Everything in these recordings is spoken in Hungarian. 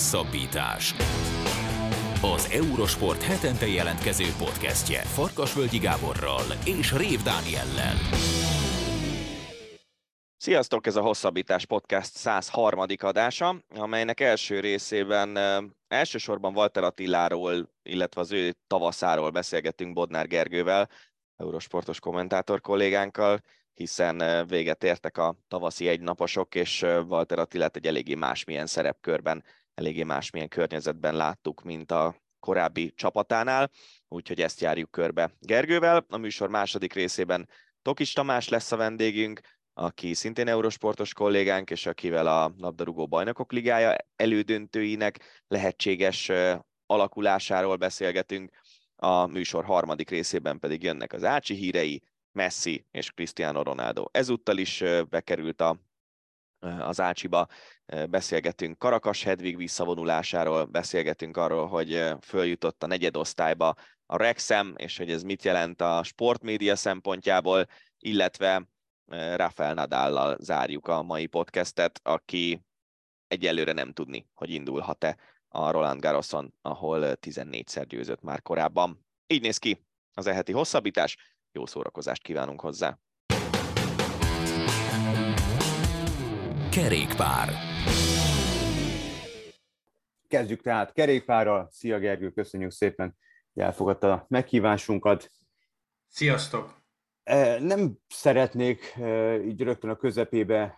Hosszabbítás. Az Eurosport hetente jelentkező podcastje Farkasvölgyi Gáborral és Rév Dániellel. Sziasztok, ez a Hosszabbítás Podcast 103. adása, amelynek első részében elsősorban Walter Attiláról, illetve az ő tavaszáról beszélgettünk Bodnár Gergővel, eurosportos kommentátor kollégánkkal, hiszen véget értek a tavaszi egynaposok, és Walter Attilát egy eléggé másmilyen szerepkörben, eléggé másmilyen környezetben láttuk, mint a korábbi csapatánál, úgyhogy ezt járjuk körbe Gergővel. A műsor második részében Tokis Tamás lesz a vendégünk, aki szintén eurosportos kollégánk, és akivel a labdarúgó bajnokok ligája elődöntőinek lehetséges alakulásáról beszélgetünk. A műsor harmadik részében pedig jönnek az Ácsi hírei, Messi és Cristiano Ronaldo. Ezúttal is bekerült a, az Ácsiba, beszélgetünk Karakas Hedvig visszavonulásáról, beszélgetünk arról, hogy följutott a negyedosztályba a Rexem, és hogy ez mit jelent a sportmédia szempontjából, illetve Rafael Nadállal zárjuk a mai podcastet, aki egyelőre nem tudni, hogy indulhat-e a Roland Garroson, ahol 14-szer győzött már korábban. Így néz ki az eheti hosszabbítás, jó szórakozást kívánunk hozzá! Kerékpár Kezdjük tehát kerékpárral. Szia Gergő, köszönjük szépen, hogy elfogadta a meghívásunkat. Sziasztok! Nem szeretnék így rögtön a közepébe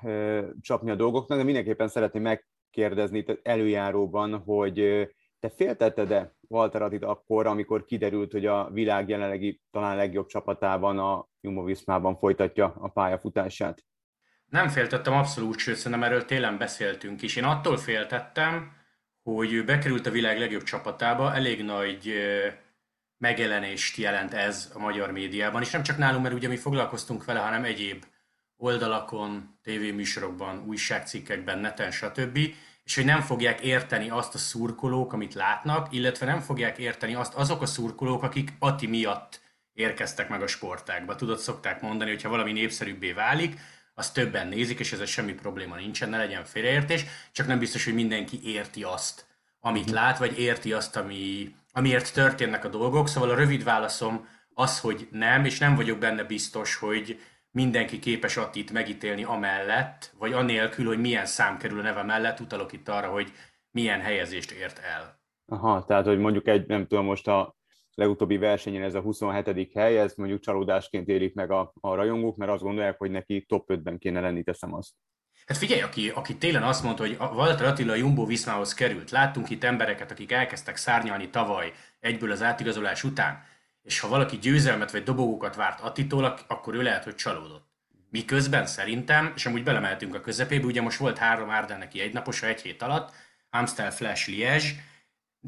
csapni a dolgoknak, de mindenképpen szeretném megkérdezni itt előjáróban, hogy te féltetted-e Walter Attit akkor, amikor kiderült, hogy a világ jelenlegi talán legjobb csapatában, a Jumbo Viszmában folytatja a pályafutását? Nem féltettem abszolút, sőt, szerintem erről télen beszéltünk is. Én attól féltettem, hogy ő bekerült a világ legjobb csapatába, elég nagy megjelenést jelent ez a magyar médiában, és nem csak nálunk, mert ugye mi foglalkoztunk vele, hanem egyéb oldalakon, tévéműsorokban, újságcikkekben, neten, stb. És hogy nem fogják érteni azt a szurkolók, amit látnak, illetve nem fogják érteni azt azok a szurkolók, akik Ati miatt érkeztek meg a sportákba. Tudod, szokták mondani, hogy ha valami népszerűbbé válik, az többen nézik, és ez semmi probléma nincsen, ne legyen félreértés, csak nem biztos, hogy mindenki érti azt, amit lát, vagy érti azt, ami, amiért történnek a dolgok. Szóval a rövid válaszom az, hogy nem, és nem vagyok benne biztos, hogy mindenki képes Attit megítélni amellett, vagy anélkül, hogy milyen szám kerül a neve mellett, utalok itt arra, hogy milyen helyezést ért el. Aha, tehát hogy mondjuk egy, nem tudom, most a legutóbbi versenyen ez a 27. hely, ez mondjuk csalódásként érik meg a, a rajongók, mert azt gondolják, hogy neki top 5-ben kéne lenni, teszem azt. Hát figyelj, aki, aki télen azt mondta, hogy Walter Attila Jumbo Viszmához került, láttunk itt embereket, akik elkezdtek szárnyalni tavaly egyből az átigazolás után, és ha valaki győzelmet vagy dobogókat várt Attitól, akkor ő lehet, hogy csalódott. Miközben szerintem, és amúgy belemeltünk a közepébe, ugye most volt három Ardenneki egynapos egy hét alatt, Amstel Flash Liège,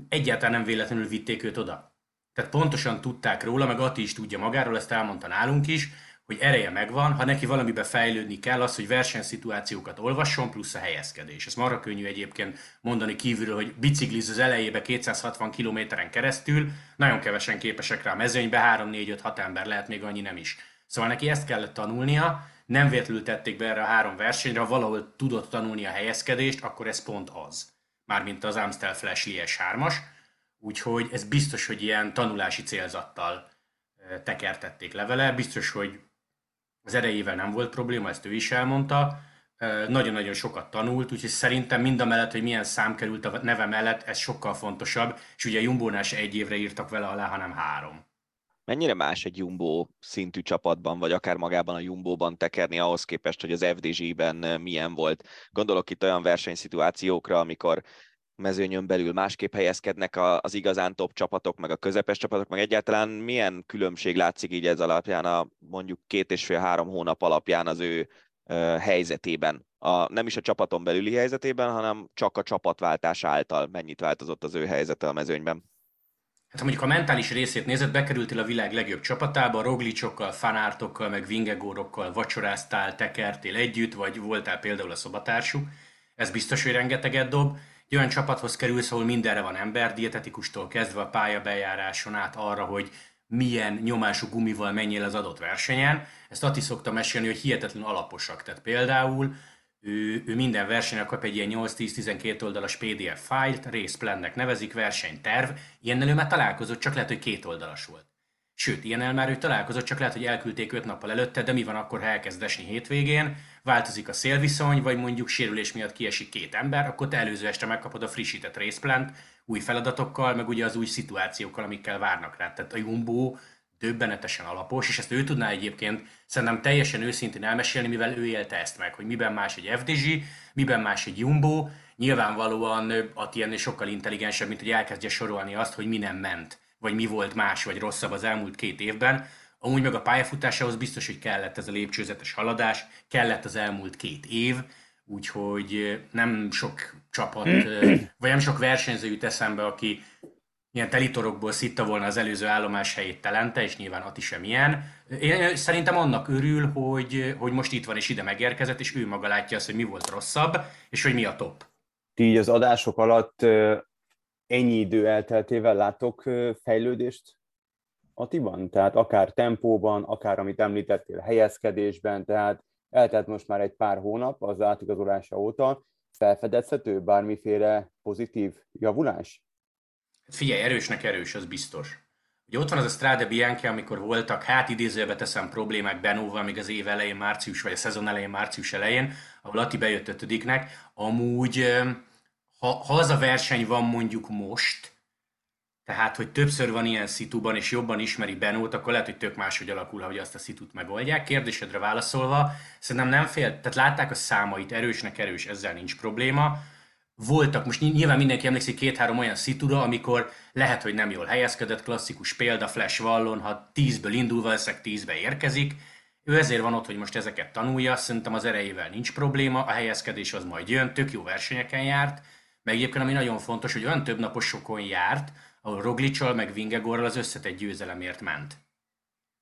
egyáltalán nem véletlenül vitték őt oda. Tehát pontosan tudták róla, meg Atti is tudja magáról, ezt elmondta nálunk is, hogy ereje megvan, ha neki valamibe fejlődni kell, az, hogy versenyszituációkat olvasson, plusz a helyezkedés. Ez marra könnyű egyébként mondani kívülről, hogy bicikliz az elejébe 260 kilométeren keresztül, nagyon kevesen képesek rá a mezőnybe, 3-4-5-6 ember lehet, még annyi nem is. Szóval neki ezt kellett tanulnia, nem véletlenül tették be erre a három versenyre, ha valahol tudott tanulni a helyezkedést, akkor ez pont az. Mármint az Amstel Flash Lies 3-as. Úgyhogy ez biztos, hogy ilyen tanulási célzattal tekertették levele. Biztos, hogy az erejével nem volt probléma, ezt ő is elmondta. Nagyon-nagyon sokat tanult, úgyhogy szerintem mind a mellett, hogy milyen szám került a neve mellett, ez sokkal fontosabb, és ugye a Jumbónál se egy évre írtak vele alá, hanem három. Mennyire más egy Jumbo szintű csapatban, vagy akár magában a Jumbóban tekerni ahhoz képest, hogy az FDZ-ben milyen volt? Gondolok itt olyan versenyszituációkra, amikor mezőnyön belül másképp helyezkednek az igazán top csapatok, meg a közepes csapatok, meg egyáltalán milyen különbség látszik így ez alapján a mondjuk két és fél-három hónap alapján az ő helyzetében? A, nem is a csapaton belüli helyzetében, hanem csak a csapatváltás által mennyit változott az ő helyzete a mezőnyben? Hát mondjuk a mentális részét nézed, bekerültél a világ legjobb csapatába, Roglicsokkal, fanártokkal, meg Vingegórokkal vacsoráztál, tekertél együtt, vagy voltál például a szobatársuk. Ez biztos, hogy rengeteget dob egy olyan csapathoz kerülsz, ahol mindenre van ember, dietetikustól kezdve a pályabejáráson át arra, hogy milyen nyomású gumival menjél az adott versenyen. Ezt Ati szokta mesélni, hogy hihetetlen alaposak. Tehát például ő, ő minden versenyen kap egy ilyen 8-10-12 oldalas PDF fájlt, részplannek nevezik, versenyterv, ilyennel ő már találkozott, csak lehet, hogy két oldalas volt. Sőt, ilyennel már ő találkozott, csak lehet, hogy elküldték öt nappal előtte, de mi van akkor, ha elkezd esni hétvégén, változik a szélviszony, vagy mondjuk sérülés miatt kiesik két ember, akkor te előző este megkapod a frissített részplant, új feladatokkal, meg ugye az új szituációkkal, amikkel várnak rá. Tehát a Jumbo döbbenetesen alapos, és ezt ő tudná egyébként szerintem teljesen őszintén elmesélni, mivel ő élte ezt meg, hogy miben más egy FDG, miben más egy Jumbo, nyilvánvalóan Ati ennél sokkal intelligensebb, mint hogy elkezdje sorolni azt, hogy mi nem ment, vagy mi volt más, vagy rosszabb az elmúlt két évben. Amúgy meg a pályafutásához biztos, hogy kellett ez a lépcsőzetes haladás, kellett az elmúlt két év, úgyhogy nem sok csapat, vagy nem sok versenyző jut eszembe, aki ilyen telitorokból szitta volna az előző állomás helyét telente, és nyilván Ati sem ilyen. Én szerintem annak örül, hogy, hogy most itt van és ide megérkezett, és ő maga látja azt, hogy mi volt rosszabb, és hogy mi a top. Ti így az adások alatt ennyi idő elteltével látok fejlődést Atiban? Tehát akár tempóban, akár amit említettél, helyezkedésben, tehát eltelt most már egy pár hónap az átigazolása óta, felfedezhető bármiféle pozitív javulás? Figyelj, erősnek erős, az biztos. Ugye ott van az a Strade Bianchi, amikor voltak, hát idézőbe teszem problémák Benóval, még az év elején, március, vagy a szezon elején, március elején, ahol Ati bejött ötödiknek. Amúgy, ha, ha az a verseny van mondjuk most, tehát, hogy többször van ilyen szituban, és jobban ismeri Benót, akkor lehet, hogy tök máshogy alakul, hogy azt a szitut megoldják. Kérdésedre válaszolva, szerintem nem fél, tehát látták a számait, erősnek erős, ezzel nincs probléma voltak, most nyilván mindenki emlékszik két-három olyan szitúra, amikor lehet, hogy nem jól helyezkedett, klasszikus példa Flash Wallon, ha tízből indul, valószínűleg tízbe érkezik. Ő ezért van ott, hogy most ezeket tanulja, szerintem az erejével nincs probléma, a helyezkedés az majd jön, tök jó versenyeken járt, meg egyébként ami nagyon fontos, hogy olyan több naposokon járt, ahol Roglicsal meg Vingegorral az összetett győzelemért ment.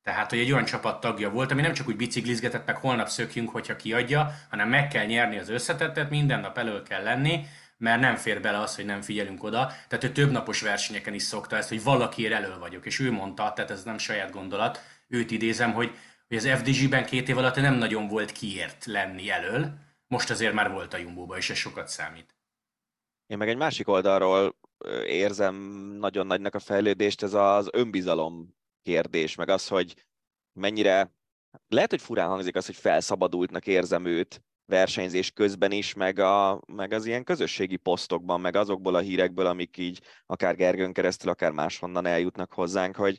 Tehát, hogy egy olyan csapat tagja volt, ami nem csak úgy biciklizgetett, meg holnap szökjünk, hogyha kiadja, hanem meg kell nyerni az összetettet, minden nap elő kell lenni, mert nem fér bele az, hogy nem figyelünk oda. Tehát ő több napos versenyeken is szokta ezt, hogy valakiért elő vagyok, és ő mondta, tehát ez nem saját gondolat, őt idézem, hogy, hogy az FDG-ben két év alatt nem nagyon volt kiért lenni elől, most azért már volt a Jumbo-ba, és ez sokat számít. Én meg egy másik oldalról érzem nagyon nagynak a fejlődést, ez az önbizalom kérdés, meg az, hogy mennyire, lehet, hogy furán hangzik az, hogy felszabadultnak érzem őt versenyzés közben is, meg, a, meg az ilyen közösségi posztokban, meg azokból a hírekből, amik így akár Gergőn keresztül, akár máshonnan eljutnak hozzánk, hogy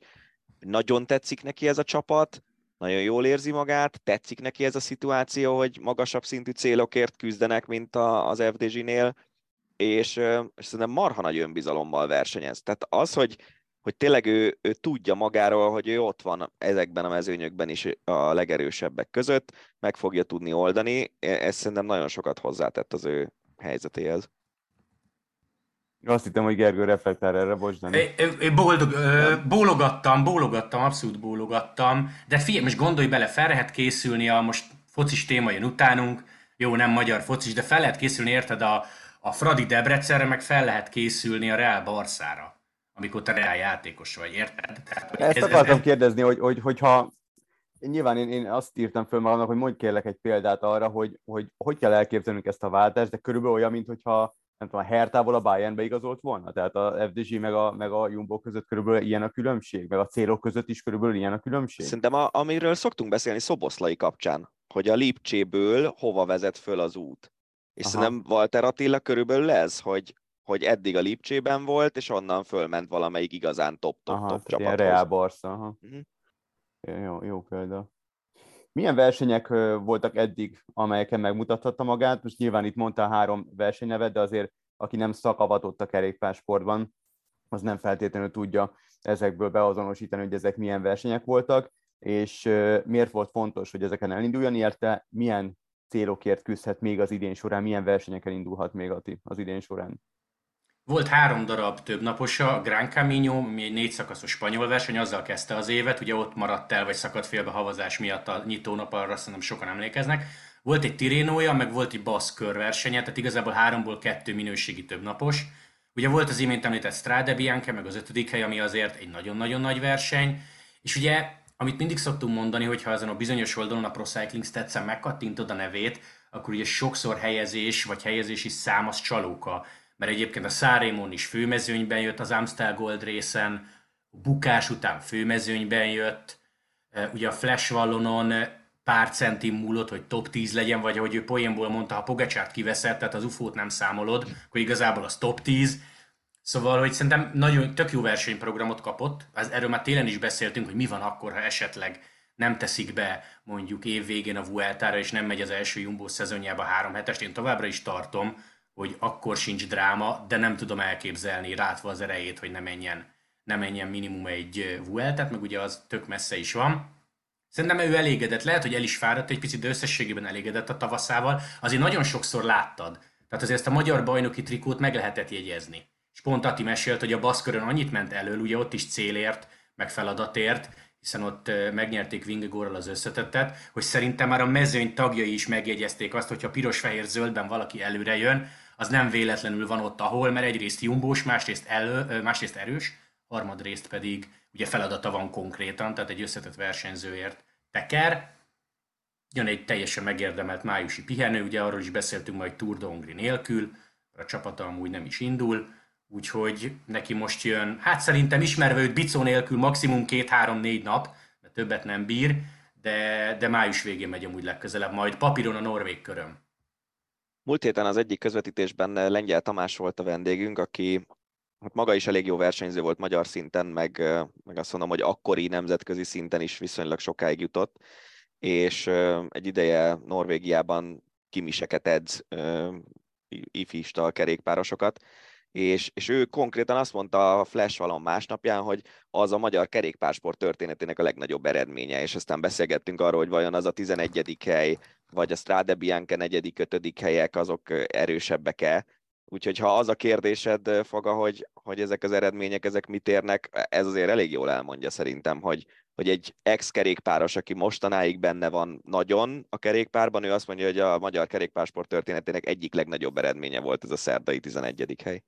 nagyon tetszik neki ez a csapat, nagyon jól érzi magát, tetszik neki ez a szituáció, hogy magasabb szintű célokért küzdenek, mint a, az FDG-nél, és, és szerintem marha nagy önbizalommal versenyez. Tehát az, hogy hogy tényleg ő, ő tudja magáról, hogy ő ott van ezekben a mezőnyökben is a legerősebbek között, meg fogja tudni oldani. E, ez szerintem nagyon sokat hozzátett az ő helyzetéhez. Azt hittem, hogy Gergő reflektál erre, bocs, nem. Én, boldog, ö, bólogattam, bólogattam, abszolút bólogattam, de figyelj, most gondolj bele, fel lehet készülni a most focis téma jön utánunk, jó, nem magyar focis, de fel lehet készülni, érted, a, a Fradi Debrecenre, meg fel lehet készülni a Real Barszára amikor te reál játékos vagy, érted? Tehát, Ezt ez, akartam ez, kérdezni, hogy, hogy, hogyha nyilván én, én azt írtam föl magamnak, hogy mondj kérlek egy példát arra, hogy hogy, hogy kell elképzelnünk ezt a váltást, de körülbelül olyan, mintha nem tudom, a Hertából a Bayernbe igazolt volna? Tehát a FDG meg a, meg a Jumbo között körülbelül ilyen a különbség? Meg a célok között is körülbelül ilyen a különbség? Szerintem a, amiről szoktunk beszélni Szoboszlai kapcsán, hogy a Lipcséből hova vezet föl az út. És Aha. szerintem Walter Attila körülbelül ez, hogy hogy eddig a Lipcsében volt, és onnan fölment valamelyik igazán top-top-top csapathoz. Real Barca, aha. Uh-huh. Jó, jó példa. Milyen versenyek voltak eddig, amelyeken megmutathatta magát? Most nyilván itt mondta három versenynevet, de azért aki nem szakavatott a kerékpársportban, az nem feltétlenül tudja ezekből beazonosítani, hogy ezek milyen versenyek voltak, és miért volt fontos, hogy ezeken elinduljon, illetve milyen célokért küzdhet még az idén során, milyen versenyeken indulhat még az idén során? Volt három darab több naposa, a Gran Camino, ami egy négy szakaszos spanyol verseny, azzal kezdte az évet, ugye ott maradt el, vagy szakadt félbe havazás miatt a nyitónap, arra szerintem sokan emlékeznek. Volt egy Tirénója, meg volt egy Basz körversenye, tehát igazából háromból kettő minőségi több napos. Ugye volt az imént említett Strade Bianca, meg az ötödik hely, ami azért egy nagyon-nagyon nagy verseny. És ugye, amit mindig szoktunk mondani, hogy ha ezen a bizonyos oldalon a Pro Cycling Stats-en megkattintod a nevét, akkor ugye sokszor helyezés vagy helyezési szám az csalóka. Mert egyébként a Szárémon is főmezőnyben jött az Amstel Gold részen, a bukás után főmezőnyben jött, ugye a Flash Vallonon pár centi múlott, hogy top 10 legyen, vagy ahogy ő poénból mondta, ha Pogacsárt kiveszed, tehát az UFO-t nem számolod, akkor igazából az top 10. Szóval, hogy szerintem nagyon tök jó versenyprogramot kapott, erről már télen is beszéltünk, hogy mi van akkor, ha esetleg nem teszik be mondjuk év végén a Vueltára, és nem megy az első Jumbo szezonjába három hetest. Én továbbra is tartom, hogy akkor sincs dráma, de nem tudom elképzelni rátva az erejét, hogy ne menjen, ne menjen minimum egy Vueltát, meg ugye az tök messze is van. Szerintem ő elégedett, lehet, hogy el is fáradt egy picit, de összességében elégedett a tavaszával. Azért nagyon sokszor láttad. Tehát azért ezt a magyar bajnoki trikót meg lehetett jegyezni. Pont Ati mesélt, hogy a baszkörön annyit ment elől, ugye ott is célért, meg feladatért, hiszen ott megnyerték Vingegorral az összetettet, hogy szerintem már a mezőny tagjai is megjegyezték azt, hogyha piros-fehér-zöldben valaki előre jön, az nem véletlenül van ott, ahol, mert egyrészt jumbós, másrészt, elő, másrészt erős, harmadrészt pedig ugye feladata van konkrétan, tehát egy összetett versenyzőért teker. Jön egy teljesen megérdemelt májusi pihenő, ugye arról is beszéltünk majd Tour de Hongri nélkül, a csapata amúgy nem is indul, úgyhogy neki most jön, hát szerintem ismerve őt bicó nélkül maximum két-három-négy nap, mert többet nem bír, de, de május végén megy amúgy legközelebb, majd. Papíron a Norvég köröm. Múlt héten az egyik közvetítésben Lengyel Tamás volt a vendégünk, aki hát maga is elég jó versenyző volt magyar szinten, meg, meg azt mondom, hogy akkori nemzetközi szinten is viszonylag sokáig jutott, és egy ideje Norvégiában kimiseket edz, ifista kerékpárosokat, és, és ő konkrétan azt mondta a Flash valon másnapján, hogy az a magyar kerékpársport történetének a legnagyobb eredménye, és aztán beszélgettünk arról, hogy vajon az a 11. hely, vagy a Strade Bianca 4. 5. helyek, azok erősebbek-e, Úgyhogy ha az a kérdésed, Faga, hogy, hogy ezek az eredmények, ezek mit érnek, ez azért elég jól elmondja szerintem, hogy, hogy egy ex-kerékpáros, aki mostanáig benne van nagyon a kerékpárban, ő azt mondja, hogy a magyar kerékpársport történetének egyik legnagyobb eredménye volt ez a szerdai 11. hely.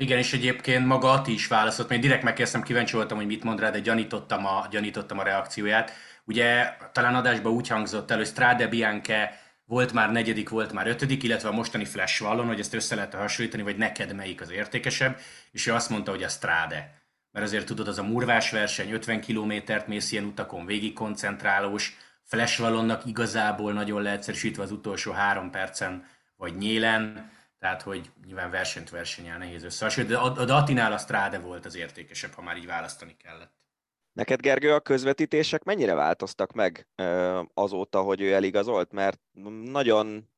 Igen, és egyébként maga Ati is válaszolt, mert direkt megkezdtem, kíváncsi voltam, hogy mit mond rá, de gyanítottam a, gyanítottam a reakcióját. Ugye talán adásban úgy hangzott el, hogy Strade Bianca volt már negyedik, volt már ötödik, illetve a mostani Flash Wallon, hogy ezt össze lehet hasonlítani, vagy neked melyik az értékesebb, és ő azt mondta, hogy a Strade. Mert azért tudod, az a murvás verseny, 50 kilométert mész ilyen utakon, végig koncentrálós, Flash Wallonnak igazából nagyon leegyszerűsítve az utolsó három percen, vagy nyélen, tehát, hogy nyilván versenyt versenyel nehéz összehasonlítani, de a Datinál a Strade volt az értékesebb, ha már így választani kellett. Neked, Gergő, a közvetítések mennyire változtak meg azóta, hogy ő eligazolt? Mert nagyon...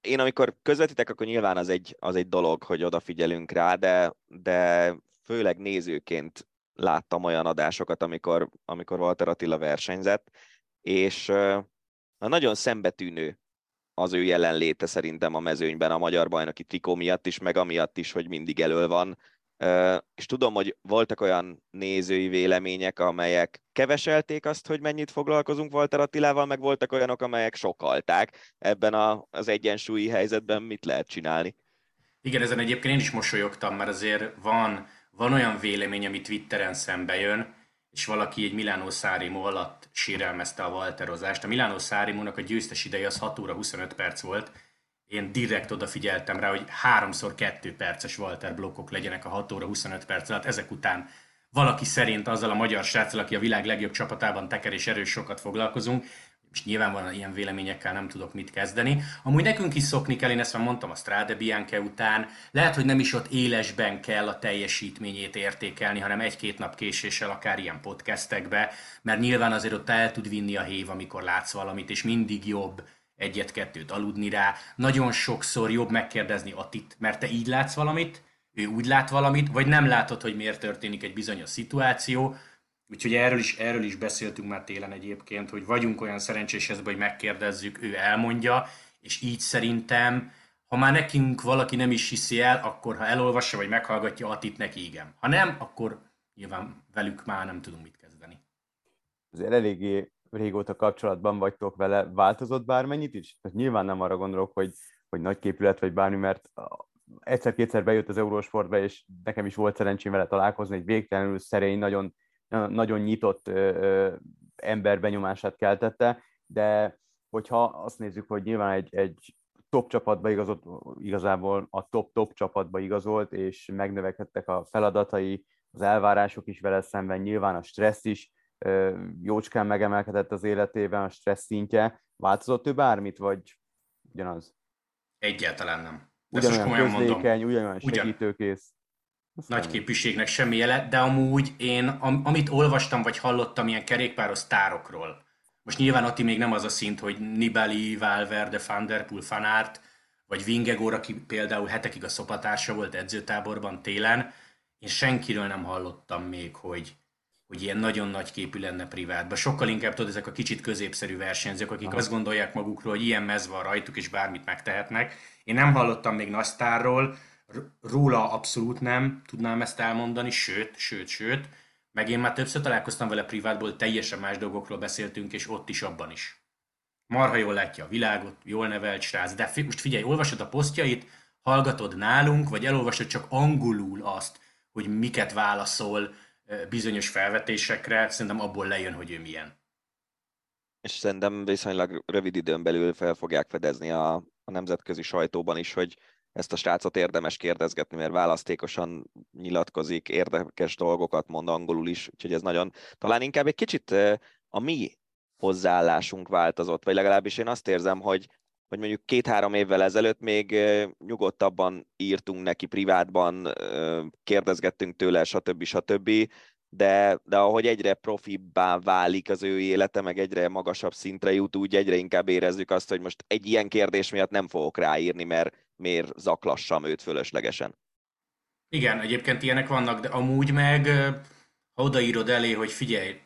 Én amikor közvetítek, akkor nyilván az egy, az egy dolog, hogy odafigyelünk rá, de, de főleg nézőként láttam olyan adásokat, amikor, amikor Walter Attila versenyzett, és nagyon szembetűnő az ő jelenléte szerintem a mezőnyben a magyar bajnoki trikó miatt is, meg amiatt is, hogy mindig elől van és tudom, hogy voltak olyan nézői vélemények, amelyek keveselték azt, hogy mennyit foglalkozunk Walter Attilával, meg voltak olyanok, amelyek sokalták. Ebben az egyensúlyi helyzetben mit lehet csinálni? Igen, ezen egyébként én is mosolyogtam, mert azért van, van olyan vélemény, ami Twitteren szembe jön, és valaki egy Milánó Szárimo alatt sérelmezte a Walterozást. A Milánó Szárimónak a győztes ideje az 6 óra 25 perc volt, én direkt odafigyeltem rá, hogy háromszor kettő perces Walter blokkok legyenek a 6 óra 25 perc alatt. Ezek után valaki szerint azzal a magyar sráccal, aki a világ legjobb csapatában teker és erős sokat foglalkozunk, és nyilvánvalóan ilyen véleményekkel nem tudok mit kezdeni. Amúgy nekünk is szokni kell, én ezt már mondtam a Strade Bianca után, lehet, hogy nem is ott élesben kell a teljesítményét értékelni, hanem egy-két nap késéssel akár ilyen podcastekbe, mert nyilván azért ott el tud vinni a hév, amikor látsz valamit, és mindig jobb egyet-kettőt aludni rá. Nagyon sokszor jobb megkérdezni Atit, mert te így látsz valamit, ő úgy lát valamit, vagy nem látod, hogy miért történik egy bizonyos szituáció. Úgyhogy erről is, erről is beszéltünk már télen egyébként, hogy vagyunk olyan szerencsés hogy megkérdezzük, ő elmondja, és így szerintem, ha már nekünk valaki nem is hiszi el, akkor ha elolvassa vagy meghallgatja Atit, neki igen. Ha nem, akkor nyilván velük már nem tudunk mit kezdeni. Azért eléggé régóta kapcsolatban vagytok vele, változott bármennyit is? Tehát nyilván nem arra gondolok, hogy, hogy nagy képület vagy bármi, mert egyszer-kétszer bejött az Eurósportba, és nekem is volt szerencsém vele találkozni, egy végtelenül szerény, nagyon, nagyon nyitott ö, ö, ember benyomását keltette, de hogyha azt nézzük, hogy nyilván egy, egy top csapatba igazolt, igazából a top-top csapatba igazolt, és megnövekedtek a feladatai, az elvárások is vele szemben, nyilván a stressz is jócskán megemelkedett az életében, a stressz szintje. Változott ő bármit, vagy ugyanaz? Egyáltalán nem. De ugyanolyan közlékeny, mondom. ugyanolyan segítőkész. Aztán... Nagy képűségnek semmi jele, de amúgy én, am, amit olvastam vagy hallottam ilyen kerékpáros sztárokról, most nyilván Ati még nem az a szint, hogy Nibali, Valverde, Van Der Poel, Fanart, vagy Vingegor, aki például hetekig a szopatársa volt edzőtáborban télen, én senkiről nem hallottam még, hogy, hogy ilyen nagyon nagy képű lenne privátban. Sokkal inkább tudod, ezek a kicsit középszerű versenyzők, akik Aha. azt gondolják magukról, hogy ilyen mez van rajtuk, és bármit megtehetnek. Én nem hallottam még nagy sztárról, róla abszolút nem tudnám ezt elmondani, sőt, sőt, sőt, meg én már többször találkoztam vele privátból, teljesen más dolgokról beszéltünk, és ott is, abban is. Marha jól látja a világot, jól nevelt srác, de most figyelj, olvasod a posztjait, hallgatod nálunk, vagy elolvasod csak angolul azt, hogy miket válaszol bizonyos felvetésekre, szerintem abból lejön, hogy ő milyen. És szerintem viszonylag rövid időn belül fel fogják fedezni a, a nemzetközi sajtóban is, hogy ezt a srácot érdemes kérdezgetni, mert választékosan nyilatkozik, érdekes dolgokat mond angolul is, úgyhogy ez nagyon, talán inkább egy kicsit a mi hozzáállásunk változott, vagy legalábbis én azt érzem, hogy, hogy mondjuk két-három évvel ezelőtt még nyugodtabban írtunk neki privátban, kérdezgettünk tőle, stb. stb. De, de ahogy egyre profibbá válik az ő élete, meg egyre magasabb szintre jut, úgy egyre inkább érezzük azt, hogy most egy ilyen kérdés miatt nem fogok ráírni, mert miért zaklassam őt fölöslegesen. Igen, egyébként ilyenek vannak, de amúgy meg, ha odaírod elé, hogy figyelj,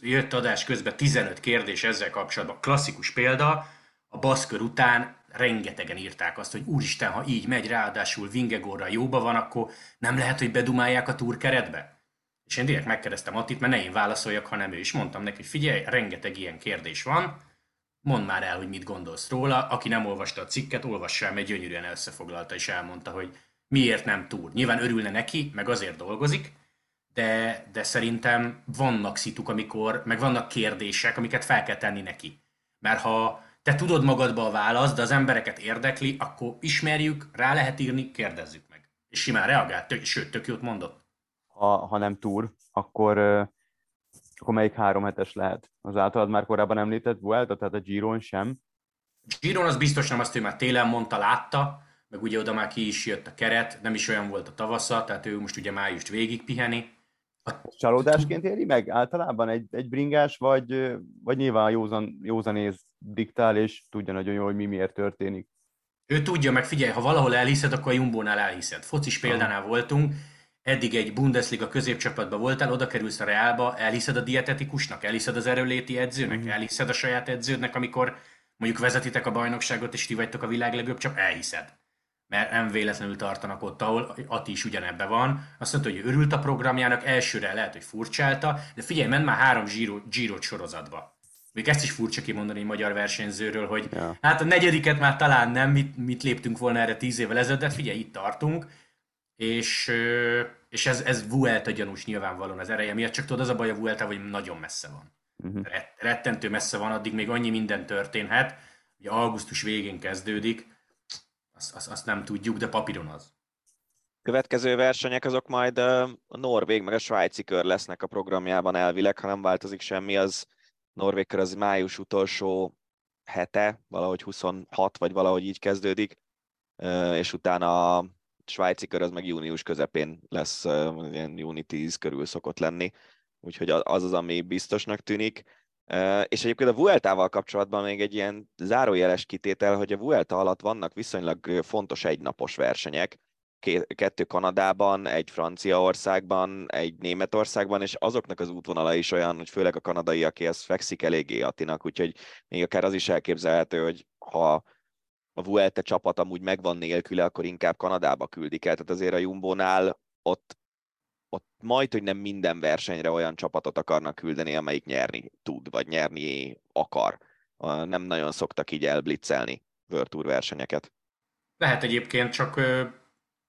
jött adás közben 15 kérdés ezzel kapcsolatban, klasszikus példa, a baszkör után rengetegen írták azt, hogy úristen, ha így megy, ráadásul Vingegorra jóba van, akkor nem lehet, hogy bedumálják a túr keretbe? És én direkt megkérdeztem Attit, mert ne én válaszoljak, hanem ő is. Mondtam neki, hogy figyelj, rengeteg ilyen kérdés van, mondd már el, hogy mit gondolsz róla. Aki nem olvasta a cikket, olvassa el, mert gyönyörűen összefoglalta és elmondta, hogy miért nem túr. Nyilván örülne neki, meg azért dolgozik, de, de szerintem vannak szituk, amikor, meg vannak kérdések, amiket fel kell tenni neki. Mert ha te tudod magadba a választ, de az embereket érdekli, akkor ismerjük, rá lehet írni, kérdezzük meg. És simán reagált, tök, sőt, tök jót mondott. Ha, ha nem túr, akkor, akkor melyik három hetes lehet? Az általad már korábban említett Vuelta, tehát a Giron sem? Giron az biztos nem azt, hogy már télen mondta, látta, meg ugye oda már ki is jött a keret, nem is olyan volt a tavasza, tehát ő most ugye májust végig piheni. A... Csalódásként éri meg általában egy, egy bringás, vagy, vagy nyilván józan, józanéz diktál, és tudja nagyon jól, hogy mi miért történik. Ő tudja, meg figyelj, ha valahol elhiszed, akkor a Jumbónál elhiszed. Focis példánál voltunk, eddig egy Bundesliga középcsapatban voltál, oda kerülsz a Reálba, elhiszed a dietetikusnak, elhiszed az erőléti edzőnek, mm. elhiszed a saját edződnek, amikor mondjuk vezetitek a bajnokságot, és ti vagytok a világ legjobb, csak elhiszed. Mert nem véletlenül tartanak ott, ahol Ati is ugyanebben van. Azt mondta, hogy örült a programjának, elsőre lehet, hogy furcsálta, de figyelj, ment már három Giro, Giro sorozatba. Még ezt is furcsa kimondani egy magyar versenyzőről, hogy ja. hát a negyediket már talán nem, mit, mit léptünk volna erre tíz évvel ezelőtt, de figyelj, itt tartunk, és, és ez, ez Vuelta gyanús nyilvánvalóan az ereje miatt, csak tudod, az a baj a Vuelta, hogy nagyon messze van. Uh-huh. Rettentő messze van, addig még annyi minden történhet, ugye augusztus végén kezdődik, azt, azt, azt nem tudjuk, de papíron az. Következő versenyek azok majd a Norvég meg a svájci kör lesznek a programjában elvileg, ha nem változik semmi, az Norvég kör az május utolsó hete, valahogy 26 vagy valahogy így kezdődik, és utána svájci kör az meg június közepén lesz, ilyen júni 10 körül szokott lenni, úgyhogy az az, ami biztosnak tűnik. És egyébként a Vueltával kapcsolatban még egy ilyen zárójeles kitétel, hogy a Vuelta alatt vannak viszonylag fontos egynapos versenyek, kettő Kanadában, egy Franciaországban, egy Németországban, és azoknak az útvonala is olyan, hogy főleg a kanadai, aki az fekszik eléggé Atinak, úgyhogy még akár az is elképzelhető, hogy ha a Vuelte csapat amúgy megvan nélküle, akkor inkább Kanadába küldik el. Tehát azért a Jumbo-nál ott, ott majd, hogy nem minden versenyre olyan csapatot akarnak küldeni, amelyik nyerni tud, vagy nyerni akar. Nem nagyon szoktak így elblitzelni World Tour versenyeket. Lehet egyébként, csak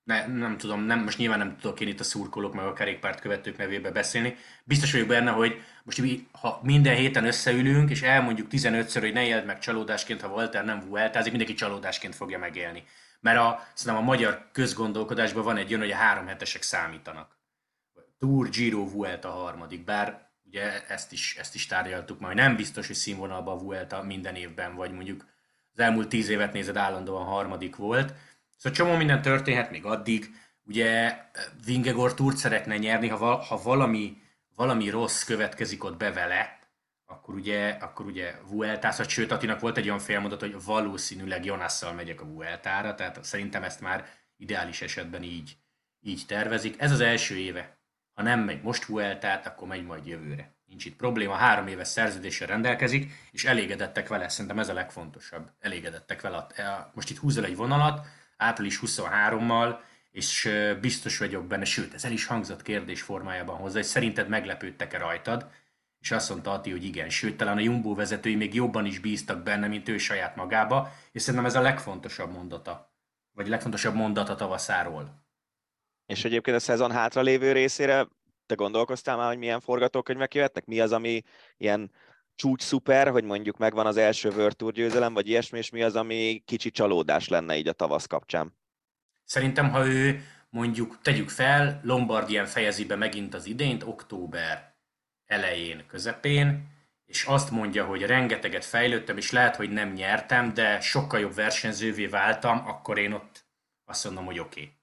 ne, nem tudom, nem, most nyilván nem tudok én itt a szurkolók meg a kerékpárt követők nevébe beszélni. Biztos vagyok benne, hogy most ha minden héten összeülünk, és elmondjuk 15-ször, hogy ne éld meg csalódásként, ha Walter nem vueltázik, mindenki csalódásként fogja megélni. Mert a, szerintem a magyar közgondolkodásban van egy olyan, hogy a három hetesek számítanak. Tour, Giro, Vuelta a harmadik, bár ugye ezt is, ezt is tárgyaltuk majd. Nem biztos, hogy színvonalban a Vuelta minden évben, vagy mondjuk az elmúlt tíz évet nézed állandóan harmadik volt. Szóval csomó minden történhet még addig. Ugye Vingegor túrt szeretne nyerni, ha, val, ha valami, valami rossz következik ott be vele, akkor ugye, akkor ugye Vueltázhat, sőt Atinak volt egy olyan félmondat, hogy valószínűleg Jonasszal megyek a Vueltára, tehát szerintem ezt már ideális esetben így, így tervezik. Ez az első éve. Ha nem megy most Vueltát, akkor megy majd jövőre. Nincs itt probléma, három éves szerződéssel rendelkezik, és elégedettek vele, szerintem ez a legfontosabb. Elégedettek vele. Most itt húzol egy vonalat, április 23-mal, és biztos vagyok benne, sőt, ez el is hangzott kérdés formájában hozzá, hogy szerinted meglepődtek-e rajtad, és azt mondta Ati, hogy igen, sőt, talán a Jumbo vezetői még jobban is bíztak benne, mint ő saját magába, és szerintem ez a legfontosabb mondata, vagy a legfontosabb mondata tavaszáról. És egyébként a szezon hátra lévő részére te gondolkoztál már, hogy milyen forgatókönyvek jöhetnek? Mi az, ami ilyen csúcs szuper, hogy mondjuk megvan az első World Tour győzelem, vagy ilyesmi, és mi az, ami kicsi csalódás lenne így a tavasz kapcsán? Szerintem, ha ő mondjuk tegyük fel, Lombardián fejezi be megint az idényt, október elején, közepén, és azt mondja, hogy rengeteget fejlődtem, és lehet, hogy nem nyertem, de sokkal jobb versenyzővé váltam, akkor én ott azt mondom, hogy oké. Okay.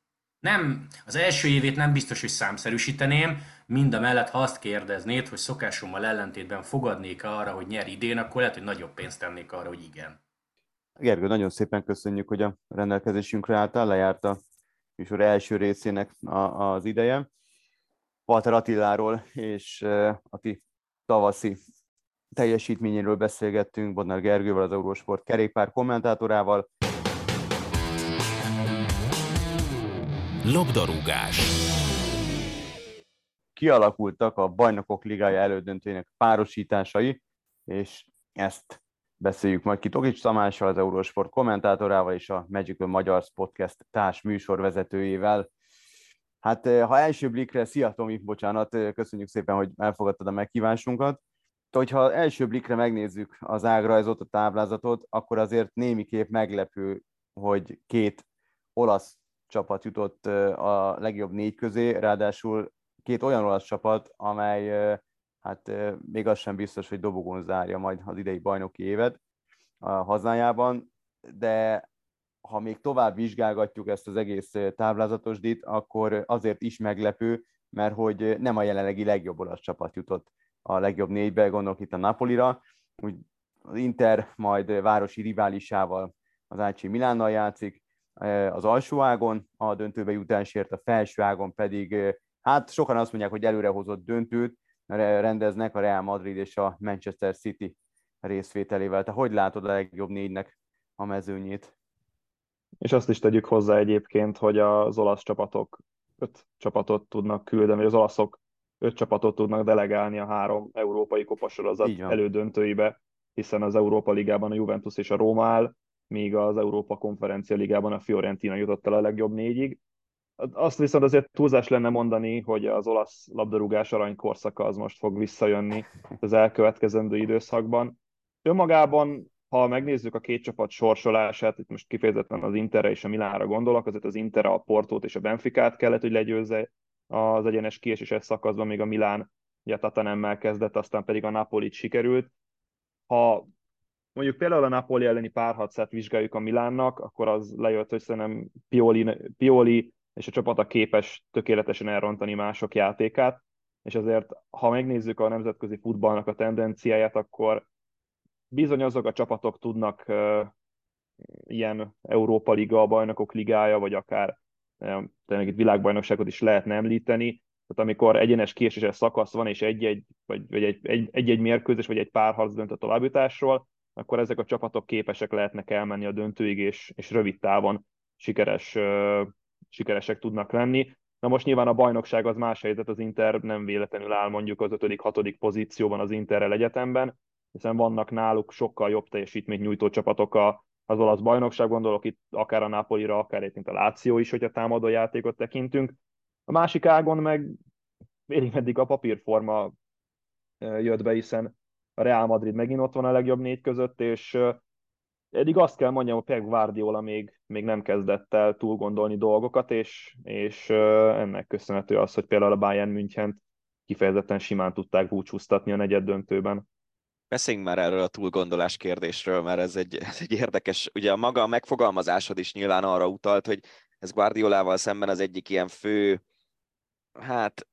Nem, az első évét nem biztos, hogy számszerűsíteném, mind a mellett, ha azt kérdeznéd, hogy szokásommal ellentétben fogadnék arra, hogy nyer idén, akkor lehet, hogy nagyobb pénzt tennék arra, hogy igen. Gergő, nagyon szépen köszönjük, hogy a rendelkezésünkre álltál, lejárt a műsor első részének a, az ideje. Walter Attiláról és uh, Ati tavaszi teljesítményéről beszélgettünk Bodnár Gergővel, az Eurosport kerékpár kommentátorával. Labdarúgás Kialakultak a Bajnokok Ligája elődöntőjének párosításai, és ezt beszéljük majd ki Tokics Tamással, az Eurosport kommentátorával és a Magical Magyar Podcast társ műsorvezetőjével. Hát ha első blikre, szia Tomi, bocsánat, köszönjük szépen, hogy elfogadtad a meghívásunkat. Hogyha első blikre megnézzük az ágrajzot, a táblázatot, akkor azért némiképp meglepő, hogy két olasz csapat jutott a legjobb négy közé, ráadásul két olyan olasz csapat, amely hát még az sem biztos, hogy dobogón zárja majd az idei bajnoki évet a hazájában, de ha még tovább vizsgálgatjuk ezt az egész táblázatos akkor azért is meglepő, mert hogy nem a jelenlegi legjobb olasz csapat jutott a legjobb négybe, gondolok itt a Napolira, úgy az Inter majd városi riválisával, az AC Milánnal játszik, az alsó ágon a döntőbe jutásért, a felső ágon pedig, hát sokan azt mondják, hogy előrehozott döntőt rendeznek a Real Madrid és a Manchester City részvételével. Te hogy látod a legjobb négynek a mezőnyét? És azt is tegyük hozzá egyébként, hogy az olasz csapatok öt csapatot tudnak küldeni, vagy az olaszok öt csapatot tudnak delegálni a három európai kopasorozat elődöntőibe, hiszen az Európa Ligában a Juventus és a Róma áll, míg az Európa Konferencia Ligában a Fiorentina jutott el a legjobb négyig. Azt viszont azért túlzás lenne mondani, hogy az olasz labdarúgás aranykorszaka az most fog visszajönni az elkövetkezendő időszakban. Önmagában, ha megnézzük a két csapat sorsolását, itt most kifejezetten az Interre és a Milánra gondolok, azért az Inter a Portót és a Benficát kellett, hogy legyőzze az egyenes kieséses szakaszban, még a Milán ugye a Tatanemmel kezdett, aztán pedig a Napolit sikerült. Ha mondjuk például a Napoli elleni párharcát vizsgáljuk a Milánnak, akkor az lejött, hogy szerintem Pioli, Pioli és a csapata képes tökéletesen elrontani mások játékát, és azért, ha megnézzük a nemzetközi futballnak a tendenciáját, akkor bizony azok a csapatok tudnak ilyen Európa Liga, Bajnokok Ligája, vagy akár uh, tényleg itt világbajnokságot is lehetne említeni, tehát amikor egyenes kieséses szakasz van, és egy-egy, vagy, vagy egy, egy, egy-egy mérkőzés, vagy egy párharc dönt a továbbjutásról, akkor ezek a csapatok képesek lehetnek elmenni a döntőig, és, és rövid távon sikeres, sikeresek tudnak lenni. Na most nyilván a bajnokság az más helyzet, az Inter nem véletlenül áll mondjuk az 5.-6. pozícióban az Interrel egyetemben, hiszen vannak náluk sokkal jobb teljesítményt nyújtó csapatok a az olasz bajnokság, gondolok itt akár a Napolira, akár itt a Láció is, hogyha támadó játékot tekintünk. A másik ágon meg félig meddig a papírforma jött be, hiszen a Real Madrid megint ott van a legjobb négy között, és eddig azt kell mondjam, hogy Pep Guardiola még, még nem kezdett el túl gondolni dolgokat, és, és ennek köszönhető az, hogy például a Bayern München kifejezetten simán tudták búcsúztatni a negyed döntőben. Beszéljünk már erről a túlgondolás kérdésről, mert ez egy, ez egy érdekes, ugye a maga a megfogalmazásod is nyilván arra utalt, hogy ez Guardiolával szemben az egyik ilyen fő, hát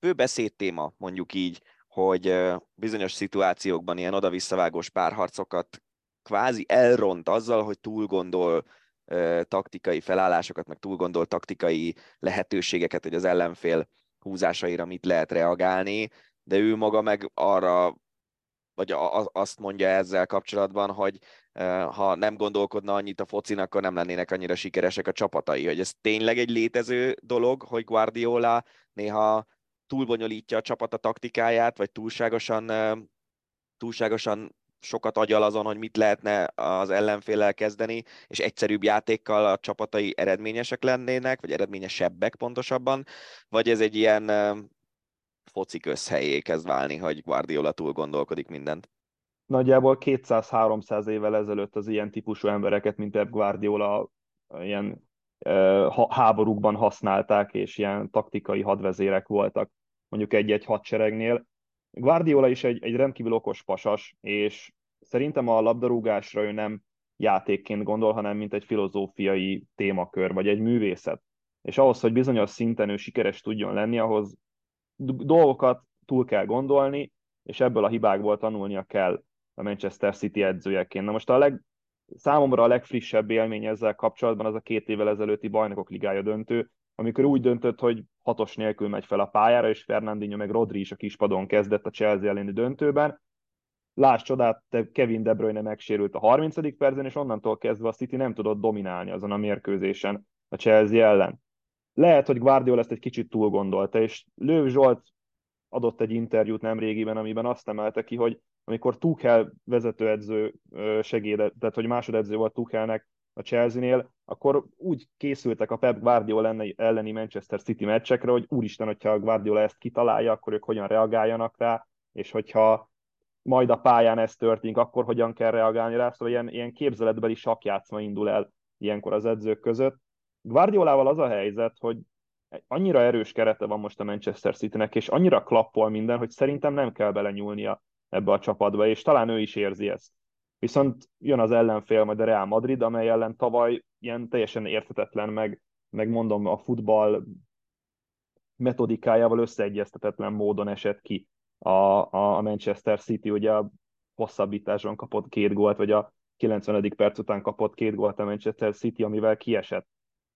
fő beszédtéma, mondjuk így, hogy bizonyos szituációkban ilyen oda-visszavágós párharcokat kvázi elront azzal, hogy túl gondol taktikai felállásokat, meg túl gondol taktikai lehetőségeket, hogy az ellenfél húzásaira mit lehet reagálni, de ő maga meg arra, vagy azt mondja ezzel kapcsolatban, hogy ha nem gondolkodna annyit a focinak, akkor nem lennének annyira sikeresek a csapatai. Hogy ez tényleg egy létező dolog, hogy Guardiola néha túlbonyolítja a csapat a taktikáját, vagy túlságosan, túlságosan sokat agyal azon, hogy mit lehetne az ellenfélel kezdeni, és egyszerűbb játékkal a csapatai eredményesek lennének, vagy eredményesebbek pontosabban, vagy ez egy ilyen foci közhelyé kezd válni, hogy Guardiola túl gondolkodik mindent. Nagyjából 200-300 évvel ezelőtt az ilyen típusú embereket, mint Pep Guardiola, ilyen háborúkban használták, és ilyen taktikai hadvezérek voltak mondjuk egy-egy hadseregnél. Guardiola is egy, egy rendkívül okos pasas, és szerintem a labdarúgásra ő nem játékként gondol, hanem mint egy filozófiai témakör, vagy egy művészet. És ahhoz, hogy bizonyos szinten ő sikeres tudjon lenni, ahhoz dolgokat túl kell gondolni, és ebből a hibákból tanulnia kell a Manchester City edzőjeként. Na most a leg, számomra a legfrissebb élmény ezzel kapcsolatban az a két évvel ezelőtti bajnokok ligája döntő, amikor úgy döntött, hogy hatos nélkül megy fel a pályára, és Fernandinho meg Rodri is a kispadon kezdett a Chelsea elleni döntőben. Láss csodát, Kevin De Bruyne megsérült a 30. percen, és onnantól kezdve a City nem tudott dominálni azon a mérkőzésen a Chelsea ellen. Lehet, hogy Guardiola ezt egy kicsit túl gondolta, és Lőv Zsolt adott egy interjút nem régiben, amiben azt emelte ki, hogy amikor Tuchel vezetőedző segédet, tehát hogy másodedző volt Tuchelnek a Chelsea-nél, akkor úgy készültek a Pep Guardiola elleni Manchester City meccsekre, hogy úristen, hogyha a Guardiola ezt kitalálja, akkor ők hogyan reagáljanak rá, és hogyha majd a pályán ez történik, akkor hogyan kell reagálni rá, szóval ilyen, ilyen képzeletbeli sakjátszma indul el ilyenkor az edzők között. Guardiolával az a helyzet, hogy annyira erős kerete van most a Manchester Citynek, és annyira klappol minden, hogy szerintem nem kell belenyúlnia ebbe a csapatba, és talán ő is érzi ezt. Viszont jön az ellenfél, majd a Real Madrid, amely ellen tavaly ilyen teljesen érthetetlen, meg, meg mondom a futball metodikájával összeegyeztetetlen módon esett ki a, a Manchester City, ugye a hosszabbításon kapott két gólt, vagy a 90. perc után kapott két gólt a Manchester City, amivel kiesett.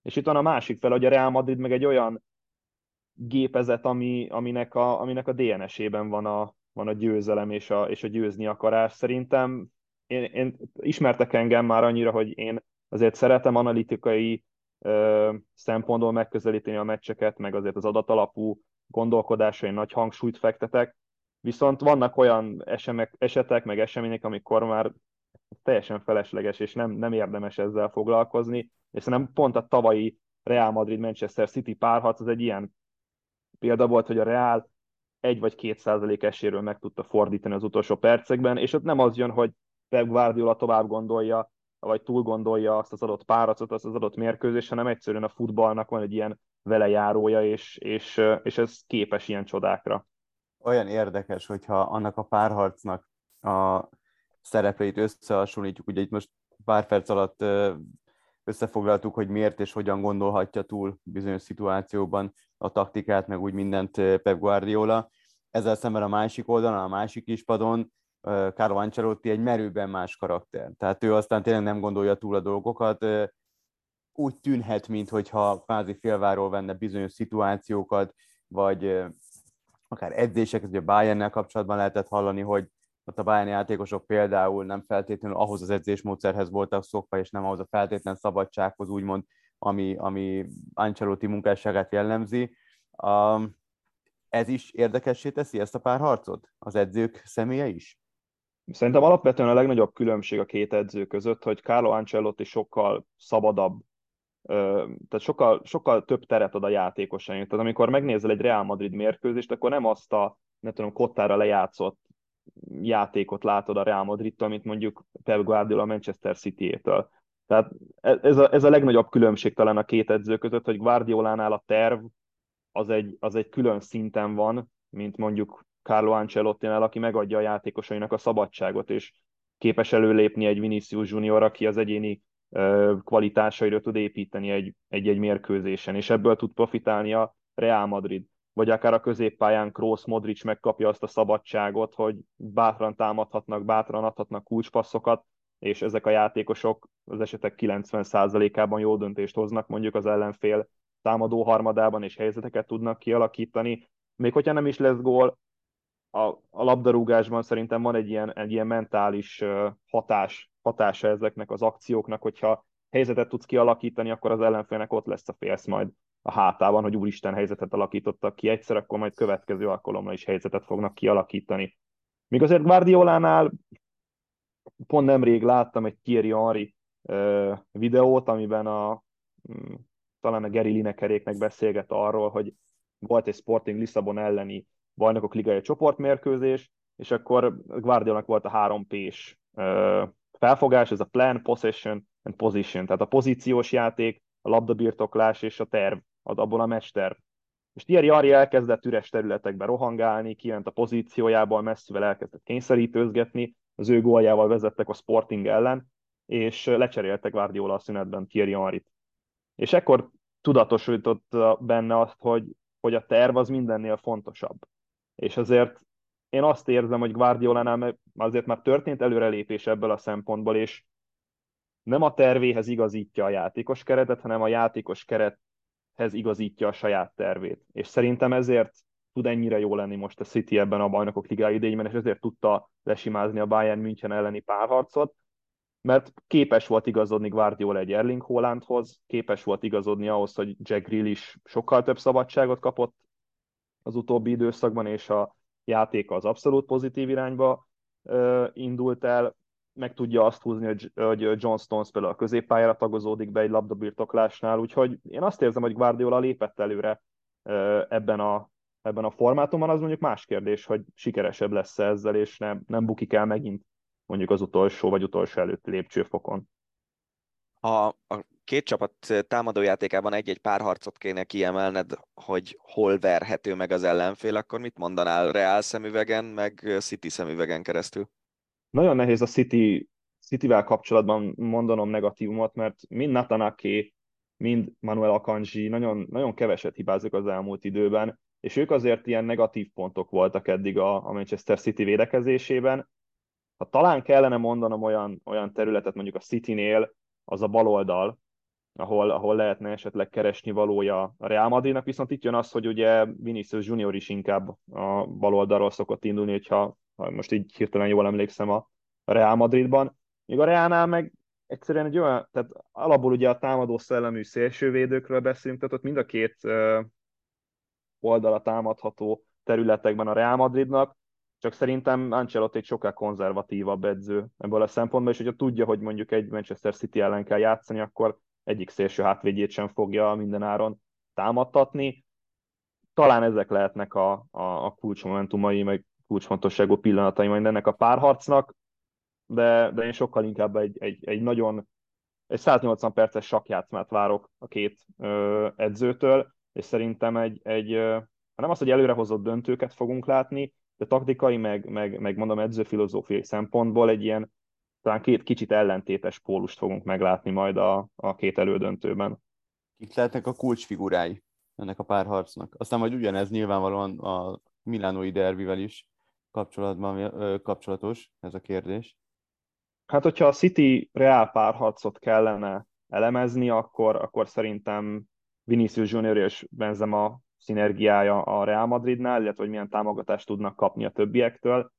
És itt van a másik fel, hogy a Real Madrid meg egy olyan gépezet, ami, aminek, a, aminek a DNS-ében van a, van a győzelem és a, és a győzni akarás. Szerintem én, én ismertek engem már annyira, hogy én azért szeretem analitikai ö, szempontból megközelíteni a meccseket, meg azért az adatalapú gondolkodásra én nagy hangsúlyt fektetek, viszont vannak olyan esemek, esetek, meg események, amikor már teljesen felesleges, és nem, nem érdemes ezzel foglalkozni, és szerintem pont a tavalyi Real Madrid-Manchester City párharc az egy ilyen példa volt, hogy a Real egy vagy két százalék eséről meg tudta fordítani az utolsó percekben, és ott nem az jön, hogy Pep Guardiola tovább gondolja, vagy túl gondolja azt az adott páracot, azt az adott mérkőzést, hanem egyszerűen a futballnak van egy ilyen velejárója, és, és, és ez képes ilyen csodákra. Olyan érdekes, hogyha annak a párharcnak a szerepleit összehasonlítjuk, ugye itt most pár perc alatt összefoglaltuk, hogy miért és hogyan gondolhatja túl bizonyos szituációban a taktikát, meg úgy mindent Pep Guardiola. Ezzel szemben a másik oldalon, a másik ispadon Carlo Ancelotti egy merőben más karakter. Tehát ő aztán tényleg nem gondolja túl a dolgokat, úgy tűnhet, mintha kvázi félváról venne bizonyos szituációkat, vagy akár edzéseket, ugye Bayernnel kapcsolatban lehetett hallani, hogy ott a Bayern játékosok például nem feltétlenül ahhoz az edzésmódszerhez voltak szokva, és nem ahhoz a feltétlen szabadsághoz, úgymond, ami, ami Ancelotti munkásságát jellemzi. Um, ez is érdekessé teszi ezt a pár harcot? Az edzők személye is? Szerintem alapvetően a legnagyobb különbség a két edző között, hogy Carlo Ancelotti sokkal szabadabb, tehát sokkal, sokkal több teret ad a játékosainak. Tehát amikor megnézel egy Real Madrid mérkőzést, akkor nem azt a, nem tudom, kottára lejátszott játékot látod a Real Madridtól, mint mondjuk Pep Guardiola a Manchester City-től. Tehát e, ez a, ez a legnagyobb különbség talán a két edző között, hogy Guardiolánál a terv az egy, az egy külön szinten van, mint mondjuk Carlo Ancelotti-nál, aki megadja a játékosainak a szabadságot, és képes előlépni egy Vinicius Junior, aki az egyéni kvalitásaira tud építeni egy, egy-egy mérkőzésen, és ebből tud profitálni a Real Madrid. Vagy akár a középpályán Kroos, Modric megkapja azt a szabadságot, hogy bátran támadhatnak, bátran adhatnak kulcspasszokat, és ezek a játékosok az esetek 90%-ában jó döntést hoznak mondjuk az ellenfél támadó harmadában, és helyzeteket tudnak kialakítani. Még hogyha nem is lesz gól, a, a labdarúgásban szerintem van egy ilyen, egy ilyen mentális hatás, hatása ezeknek az akcióknak, hogyha helyzetet tudsz kialakítani, akkor az ellenfélnek ott lesz a félsz majd a hátában, hogy úristen helyzetet alakítottak ki egyszer, akkor majd következő alkalommal is helyzetet fognak kialakítani. Míg azért Guardiolánál pont nemrég láttam egy Thierry Henry videót, amiben a, mm, talán a Gary Linekeréknek beszélget arról, hogy volt egy Sporting Lisszabon elleni bajnokok ligai csoportmérkőzés, és akkor Guardiolnak volt a három P-s felfogás, ez a plan, possession and position, tehát a pozíciós játék, a labdabirtoklás és a terv, abból a mesterv. És Thierry Ari elkezdett üres területekbe rohangálni, kiment a pozíciójából, messzivel elkezdett kényszerítőzgetni, az ő góljával vezettek a Sporting ellen, és lecseréltek Guardiola a szünetben Thierry Henry-t. És ekkor tudatosított benne azt, hogy, hogy a terv az mindennél fontosabb. És azért én azt érzem, hogy Guardiolánál azért már történt előrelépés ebből a szempontból, és nem a tervéhez igazítja a játékos keretet, hanem a játékos kerethez igazítja a saját tervét. És szerintem ezért tud ennyire jó lenni most a City ebben a bajnokok ligája idényben, és ezért tudta lesimázni a Bayern München elleni párharcot, mert képes volt igazodni Guardiola egy Erling Haalandhoz, képes volt igazodni ahhoz, hogy Jack Grealish sokkal több szabadságot kapott az utóbbi időszakban, és a játéka az abszolút pozitív irányba indult el, meg tudja azt húzni, hogy John Stones például a középpályára tagozódik be egy labdabirtoklásnál, úgyhogy én azt érzem, hogy Guardiola lépett előre ebben a, ebben a formátumban, az mondjuk más kérdés, hogy sikeresebb lesz ezzel, és nem, nem bukik el megint mondjuk az utolsó vagy utolsó előtti lépcsőfokon. Ha a két csapat támadójátékában egy-egy párharcot kéne kiemelned, hogy hol verhető meg az ellenfél, akkor mit mondanál Real szemüvegen, meg City szemüvegen keresztül? Nagyon nehéz a City, Cityvel kapcsolatban mondanom negatívumot, mert mind Natanake, mind Manuel Akanji nagyon, nagyon keveset hibázik az elmúlt időben, és ők azért ilyen negatív pontok voltak eddig a, a Manchester City védekezésében. Ha talán kellene mondanom olyan, olyan területet mondjuk a City-nél, az a baloldal, ahol, ahol lehetne esetleg keresni valója a Real Madridnak, viszont itt jön az, hogy ugye Vinicius Junior is inkább a baloldalról szokott indulni, hogyha ha most így hirtelen jól emlékszem a Real Madridban. Míg a Realnál meg egyszerűen egy olyan, tehát alapból ugye a támadó szellemű szélsővédőkről beszélünk, tehát ott mind a két oldala támadható területekben a Real Madridnak, csak szerintem Ancelotti egy sokkal konzervatívabb edző ebből a szempontból, és hogyha tudja, hogy mondjuk egy Manchester City ellen kell játszani, akkor egyik szélső hátvédjét sem fogja minden áron támadtatni. Talán ezek lehetnek a, a, a kulcsmomentumai, meg kulcsfontosságú pillanatai majd ennek a párharcnak, de, de én sokkal inkább egy, egy, egy nagyon egy 180 perces sakjátszmát várok a két ö, edzőtől, és szerintem egy, egy nem az, hogy előrehozott döntőket fogunk látni, de taktikai, meg, meg, meg mondom edzőfilozófiai szempontból egy ilyen talán két kicsit ellentétes pólust fogunk meglátni majd a, a két elődöntőben. Kik lehetnek a kulcsfigurái ennek a párharcnak? Aztán majd ugyanez nyilvánvalóan a Milánói derbivel is kapcsolatban, kapcsolatos ez a kérdés. Hát, hogyha a City Real párharcot kellene elemezni, akkor, akkor szerintem Vinicius Junior és Benzema szinergiája a Real Madridnál, illetve hogy milyen támogatást tudnak kapni a többiektől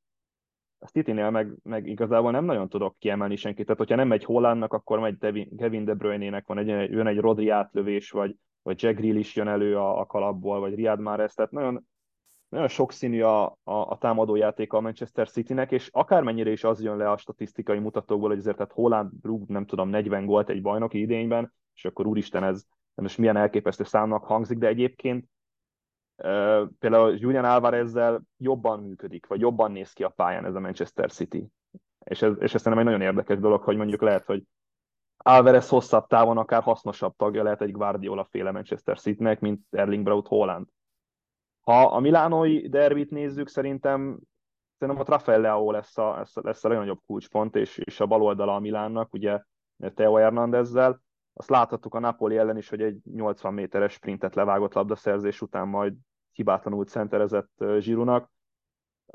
a City-nél meg, meg igazából nem nagyon tudok kiemelni senkit. Tehát, hogyha nem megy Hollandnak, akkor megy Kevin De Bruyne-nek, van egy, jön egy Rodri átlövés, vagy, vagy Jack Grealish jön elő a, a kalapból, vagy Riyad Mahrez, tehát nagyon nagyon sokszínű a, a, a támadójátéka a Manchester Citynek, és akármennyire is az jön le a statisztikai mutatókból, hogy azért tehát Holland rúg, nem tudom, 40 gólt egy bajnoki idényben, és akkor úristen, ez most milyen elképesztő számnak hangzik, de egyébként például Julian Alvarezzel jobban működik, vagy jobban néz ki a pályán ez a Manchester City. És ez, és ez szerintem egy nagyon érdekes dolog, hogy mondjuk lehet, hogy Alvarez hosszabb távon akár hasznosabb tagja lehet egy Guardiola féle Manchester Citynek, mint Erling Braut Holland. Ha a milánói derbit nézzük, szerintem szerintem a Rafael Leao lesz a, lesz a legnagyobb kulcspont, és, és a bal oldala a Milánnak, ugye Teo Hernandezzel. Azt láthattuk a Napoli ellen is, hogy egy 80 méteres sprintet levágott labdaszerzés után majd hibátlanul centerezett Zsirunak.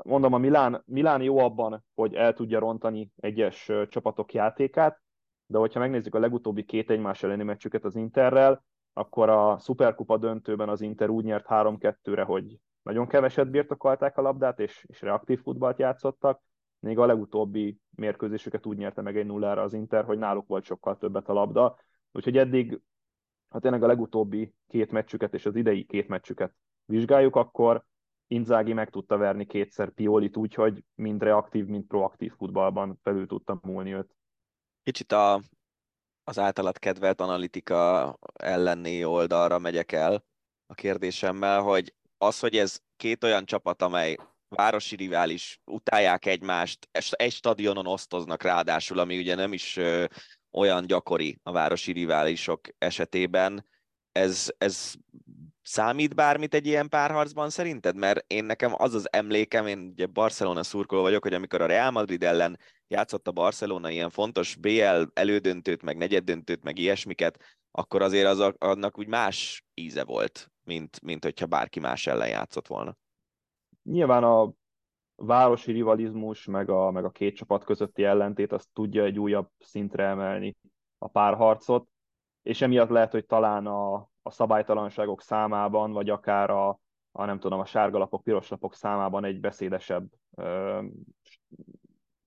Mondom, a Milán, Milán jó abban, hogy el tudja rontani egyes csapatok játékát, de hogyha megnézzük a legutóbbi két egymás elleni meccsüket az Interrel, akkor a Superkupa döntőben az Inter úgy nyert 3-2-re, hogy nagyon keveset birtokolták a labdát, és, és reaktív futballt játszottak, még a legutóbbi mérkőzésüket úgy nyerte meg egy nullára az Inter, hogy náluk volt sokkal többet a labda. Úgyhogy eddig, ha tényleg a legutóbbi két meccsüket és az idei két meccsüket vizsgáljuk, akkor Inzági meg tudta verni kétszer Piolit úgy, hogy mind reaktív, mind proaktív futballban felül tudta múlni őt. Kicsit a, az általad kedvelt analitika ellenné oldalra megyek el a kérdésemmel, hogy az, hogy ez két olyan csapat, amely városi rivális, utálják egymást, egy stadionon osztoznak ráadásul, ami ugye nem is olyan gyakori a városi riválisok esetében, ez, ez számít bármit egy ilyen párharcban szerinted? Mert én nekem az az emlékem, én ugye Barcelona szurkoló vagyok, hogy amikor a Real Madrid ellen játszott a Barcelona ilyen fontos BL elődöntőt, meg negyeddöntőt, meg ilyesmiket, akkor azért az, annak úgy más íze volt, mint, mint hogyha bárki más ellen játszott volna. Nyilván a városi rivalizmus, meg a, meg a két csapat közötti ellentét, azt tudja egy újabb szintre emelni a párharcot, és emiatt lehet, hogy talán a, a szabálytalanságok számában, vagy akár a, a nem tudom, a sárgalapok, piros lapok számában egy beszédesebb ö,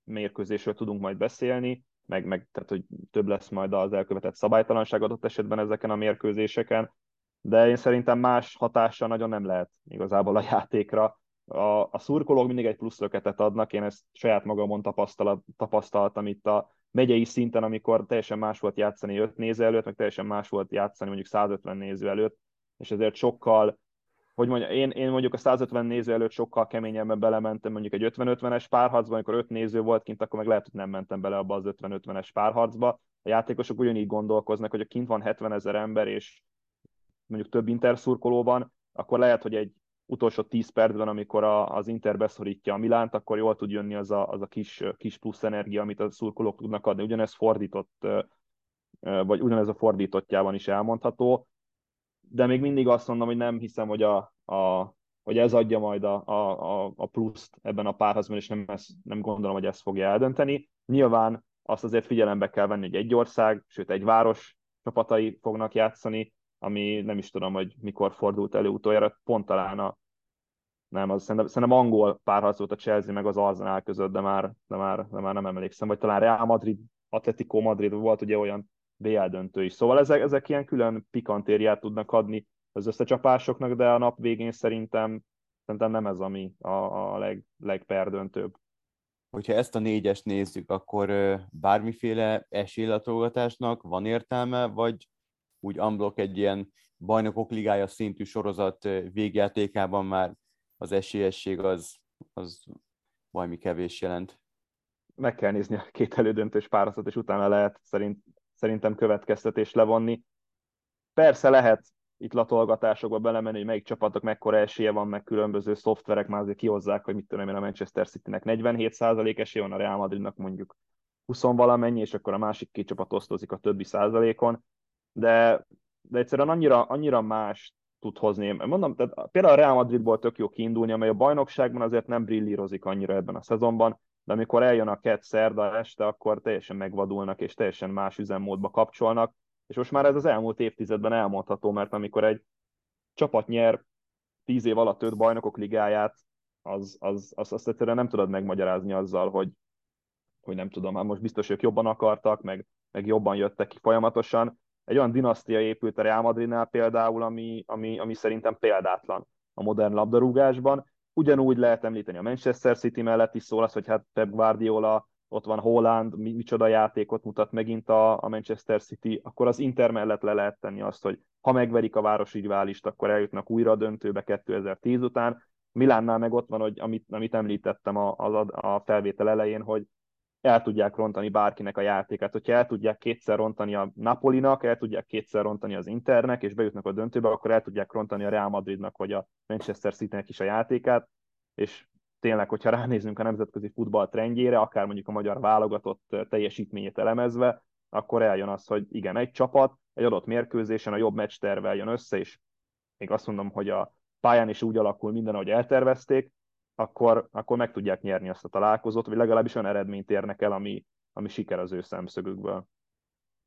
mérkőzésről tudunk majd beszélni, meg, meg tehát, hogy több lesz majd az elkövetett szabálytalanság adott esetben ezeken a mérkőzéseken, de én szerintem más hatása nagyon nem lehet igazából a játékra. A, a szurkolók mindig egy plusz löketet adnak, én ezt saját magamon tapasztaltam itt a megyei szinten, amikor teljesen más volt játszani 5 néző előtt, meg teljesen más volt játszani mondjuk 150 néző előtt, és ezért sokkal hogy mondja, én, én mondjuk a 150 néző előtt sokkal keményebben belementem mondjuk egy 50-50-es párharcba, amikor 5 néző volt kint, akkor meg lehet, hogy nem mentem bele abba az 50-50-es párharcba. A játékosok ugyanígy gondolkoznak, hogy a kint van 70 ezer ember, és mondjuk több interszurkolóban, akkor lehet, hogy egy utolsó 10 percben, amikor a, az Inter beszorítja a Milánt, akkor jól tud jönni az a, az a kis, kis plusz energia, amit a szurkolók tudnak adni. Ugyanez fordított, vagy ugyanez a fordítottjában is elmondható de még mindig azt mondom, hogy nem hiszem, hogy, a, a, hogy ez adja majd a, a, a pluszt ebben a párhazban, és nem, ez, nem gondolom, hogy ezt fogja eldönteni. Nyilván azt azért figyelembe kell venni, hogy egy ország, sőt egy város csapatai fognak játszani, ami nem is tudom, hogy mikor fordult elő utoljára, pont talán a nem, az szerintem, szerintem angol párharc volt a Chelsea meg az Arsenal között, de már, de már, de már nem emlékszem, vagy talán Real Madrid, Atletico Madrid volt ugye olyan BL döntő is. Szóval ezek, ezek ilyen külön pikantériát tudnak adni az összecsapásoknak, de a nap végén szerintem, szerintem nem ez, ami a, a leg, legperdöntőbb. Hogyha ezt a négyest nézzük, akkor bármiféle esélylatolgatásnak van értelme, vagy úgy unblock egy ilyen bajnokok ligája szintű sorozat végjátékában már az esélyesség az, az valami kevés jelent. Meg kell nézni a két elődöntős páratot, és utána lehet szerint szerintem következtetés levonni. Persze lehet itt latolgatásokba belemenni, hogy melyik csapatok mekkora esélye van, meg különböző szoftverek már azért kihozzák, hogy mit tudom én, a Manchester City-nek 47% esélye van, a Real Madridnak mondjuk 20 valamennyi, és akkor a másik két csapat osztozik a többi százalékon, de, de egyszerűen annyira, annyira más tud hozni. Mondom, tehát például a Real Madridból tök jó kiindulni, amely a bajnokságban azért nem brillírozik annyira ebben a szezonban, de amikor eljön a kett szerda este, akkor teljesen megvadulnak, és teljesen más üzemmódba kapcsolnak, és most már ez az elmúlt évtizedben elmondható, mert amikor egy csapat nyer tíz év alatt öt bajnokok ligáját, az, az, az, azt egyszerűen nem tudod megmagyarázni azzal, hogy, hogy nem tudom, hát most biztos ők jobban akartak, meg, meg jobban jöttek ki folyamatosan. Egy olyan dinasztia épült a Real Madridnál például, ami, ami, ami szerintem példátlan a modern labdarúgásban, ugyanúgy lehet említeni a Manchester City mellett is szól az, hogy hát Pep Guardiola, ott van Holland, mi, micsoda játékot mutat megint a, a Manchester City, akkor az Inter mellett le lehet tenni azt, hogy ha megverik a városi riválist, akkor eljutnak újra a döntőbe 2010 után. Milánnál meg ott van, hogy amit, amit említettem a, a, a felvétel elején, hogy el tudják rontani bárkinek a játékát. Hogyha el tudják kétszer rontani a Napolinak, el tudják kétszer rontani az Internek, és bejutnak a döntőbe, akkor el tudják rontani a Real Madridnak vagy a Manchester City-nek is a játékát, és tényleg, hogyha ránézünk a nemzetközi futball trendjére, akár mondjuk a magyar válogatott teljesítményét elemezve, akkor eljön az, hogy igen, egy csapat egy adott mérkőzésen a jobb meccs tervel jön össze, és még azt mondom, hogy a pályán is úgy alakul minden, ahogy eltervezték, akkor, akkor meg tudják nyerni azt a találkozót, vagy legalábbis olyan eredményt érnek el, ami, ami siker az ő szemszögükből.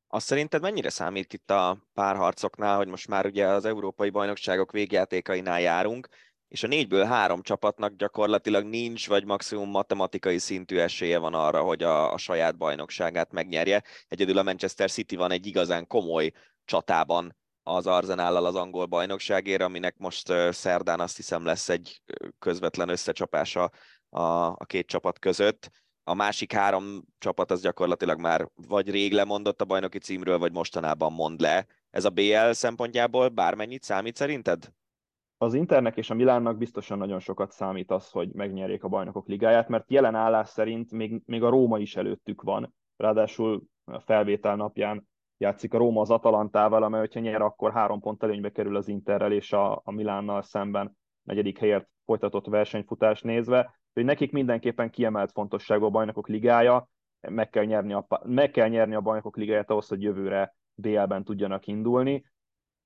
Azt szerinted mennyire számít itt a párharcoknál, hogy most már ugye az európai bajnokságok végjátékainál járunk, és a négyből három csapatnak gyakorlatilag nincs, vagy maximum matematikai szintű esélye van arra, hogy a, a saját bajnokságát megnyerje. Egyedül a Manchester City van egy igazán komoly csatában az Arzenállal az angol bajnokságért, aminek most szerdán azt hiszem lesz egy közvetlen összecsapása a, a két csapat között. A másik három csapat az gyakorlatilag már vagy rég lemondott a bajnoki címről, vagy mostanában mond le. Ez a BL szempontjából bármennyit számít szerinted? Az Internek és a Milánnak biztosan nagyon sokat számít az, hogy megnyerjék a bajnokok ligáját, mert jelen állás szerint még, még a Róma is előttük van. Ráadásul a felvétel napján játszik a Róma az Atalantával, amely, hogyha nyer, akkor három pont előnybe kerül az Interrel és a, a Milánnal szemben negyedik helyért folytatott versenyfutás nézve, hogy nekik mindenképpen kiemelt fontosságú a bajnokok ligája, meg kell nyerni a, meg kell nyerni a bajnokok ligáját ahhoz, hogy jövőre BL-ben tudjanak indulni.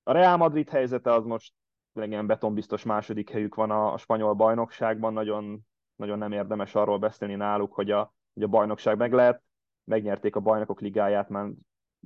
A Real Madrid helyzete az most ilyen betonbiztos második helyük van a, a spanyol bajnokságban, nagyon, nagyon nem érdemes arról beszélni náluk, hogy a, hogy a bajnokság meg lehet. Megnyerték a bajnokok ligáját már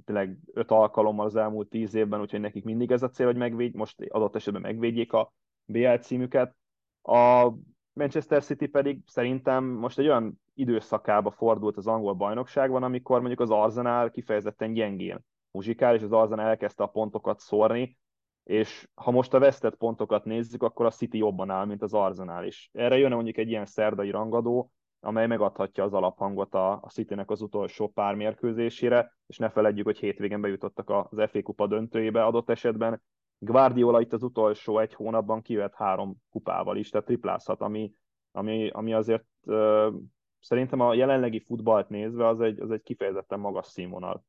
tényleg öt alkalommal az elmúlt tíz évben, úgyhogy nekik mindig ez a cél, hogy megvédj, most adott esetben megvédjék a BL címüket. A Manchester City pedig szerintem most egy olyan időszakába fordult az angol bajnokságban, amikor mondjuk az Arsenal kifejezetten gyengén muzsikál, és az Arsenal elkezdte a pontokat szórni, és ha most a vesztett pontokat nézzük, akkor a City jobban áll, mint az Arsenal is. Erre jön mondjuk egy ilyen szerdai rangadó, amely megadhatja az alaphangot a, a Citynek az utolsó pár mérkőzésére, és ne feledjük, hogy hétvégén bejutottak az FA kupa döntőjébe adott esetben. Guardiola itt az utolsó egy hónapban kivet három kupával is, tehát triplázhat, ami, ami, ami azért uh, szerintem a jelenlegi futballt nézve az egy, az egy kifejezetten magas színvonal.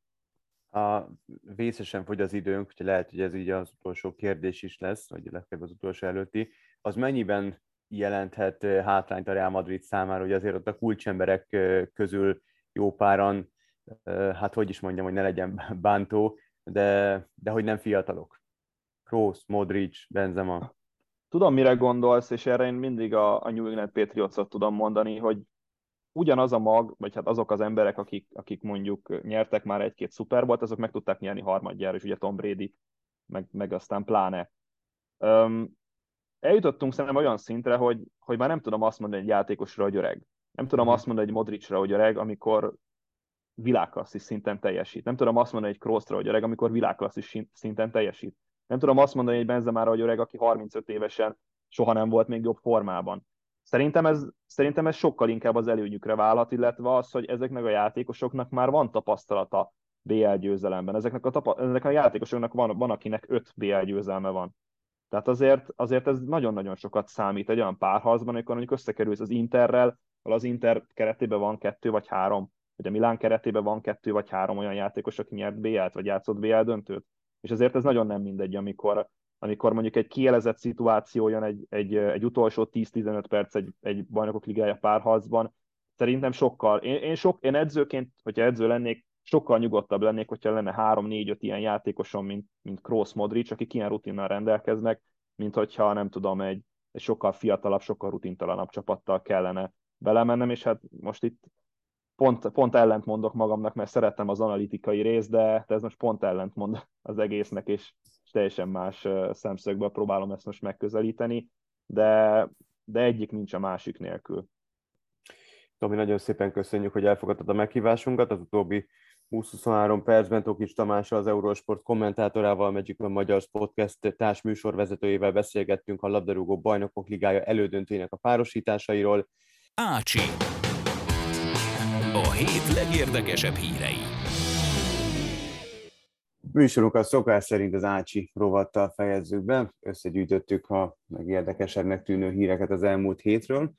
A vészesen fogy az időnk, úgyhogy lehet, hogy ez így az utolsó kérdés is lesz, vagy legfeljebb az utolsó előtti. Az mennyiben jelenthet hátrányt a Real Madrid számára, hogy azért ott a kulcsemberek közül jó páran, hát hogy is mondjam, hogy ne legyen bántó, de, de hogy nem fiatalok. Kroos, Modric, Benzema. Tudom, mire gondolsz, és erre én mindig a, a New England Patriots-ot tudom mondani, hogy ugyanaz a mag, vagy hát azok az emberek, akik, akik mondjuk nyertek már egy-két szuperbolt, azok meg tudták nyerni harmadjára, és ugye Tom Brady, meg, meg aztán pláne. Um, eljutottunk szerintem olyan szintre, hogy, hogy már nem tudom azt mondani egy játékosra, hogy öreg. Nem tudom mhm. azt mondani egy Modricra, hogy öreg, amikor világklasszis szinten teljesít. Nem tudom azt mondani egy Kroosra, hogy öreg, amikor világklasszis szinten teljesít. Nem tudom azt mondani egy Benzemára, hogy öreg, aki 35 évesen soha nem volt még jobb formában. Szerintem ez, szerintem ez sokkal inkább az előnyükre válhat, illetve az, hogy ezeknek a játékosoknak már van tapasztalata BL győzelemben. Ezeknek a, tapa- ezeknek a játékosoknak van, van, akinek 5 BL győzelme van. Tehát azért, azért ez nagyon-nagyon sokat számít egy olyan párharcban, amikor mondjuk összekerülsz az Interrel, ahol az Inter keretében van kettő vagy három, vagy a Milán keretében van kettő vagy három olyan játékos, aki nyert BL-t, vagy játszott BL döntőt. És azért ez nagyon nem mindegy, amikor, amikor mondjuk egy kielezett szituáció jön egy, egy, egy utolsó 10-15 perc egy, egy bajnokok ligája párharcban, szerintem sokkal, én, én, sok, én edzőként, hogyha edző lennék, sokkal nyugodtabb lennék, hogyha lenne 3-4-5 ilyen játékosom, mint, mint Kroos Modric, akik ilyen rutinnal rendelkeznek, mint hogyha nem tudom, egy, egy sokkal fiatalabb, sokkal rutintalanabb csapattal kellene belemennem, és hát most itt pont, pont ellent mondok magamnak, mert szerettem az analitikai részt, de, de ez most pont ellent mond az egésznek, és teljesen más szemszögből próbálom ezt most megközelíteni, de, de egyik nincs a másik nélkül. Tomi, nagyon szépen köszönjük, hogy elfogadtad a meghívásunkat. Az utóbbi 20-23 percben Tokis Tamás az Eurosport kommentátorával, Magic a Magyar Podcast társ műsorvezetőjével beszélgettünk a labdarúgó bajnokok ligája elődöntőjének a párosításairól. Ácsi. A hét legérdekesebb hírei. Műsorunkat szokás szerint az Ácsi rovattal fejezzük be. Összegyűjtöttük a legérdekesebbnek tűnő híreket az elmúlt hétről.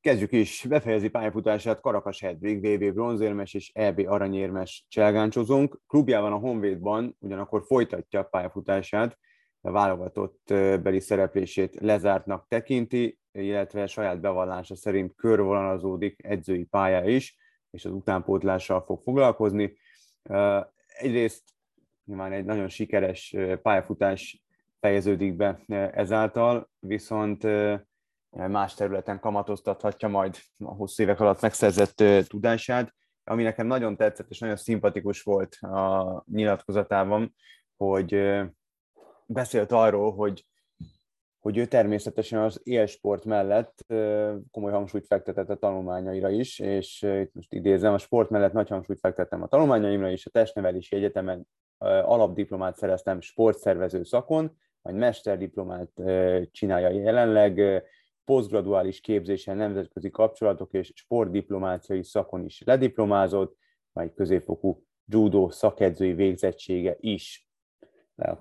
Kezdjük is, befejezi pályafutását Karakas Hedvig, VB bronzérmes és EB aranyérmes cselgáncsozónk. Klubjában a Honvédban ugyanakkor folytatja pályafutását, a válogatott beli szereplését lezártnak tekinti, illetve saját bevallása szerint körvonalazódik edzői pálya is, és az utánpótlással fog foglalkozni. Egyrészt nyilván egy nagyon sikeres pályafutás fejeződik be ezáltal, viszont más területen kamatoztathatja majd a hosszú évek alatt megszerzett tudását. Ami nekem nagyon tetszett és nagyon szimpatikus volt a nyilatkozatában, hogy beszélt arról, hogy, hogy ő természetesen az élsport mellett komoly hangsúlyt fektetett a tanulmányaira is, és itt most idézem, a sport mellett nagy hangsúlyt fektettem a tanulmányaimra is, a testnevelési egyetemen alapdiplomát szereztem sportszervező szakon, majd mesterdiplomát csinálja jelenleg, posztgraduális képzésen nemzetközi kapcsolatok és sportdiplomáciai szakon is lediplomázott, majd középfokú judo szakedzői végzettsége is le.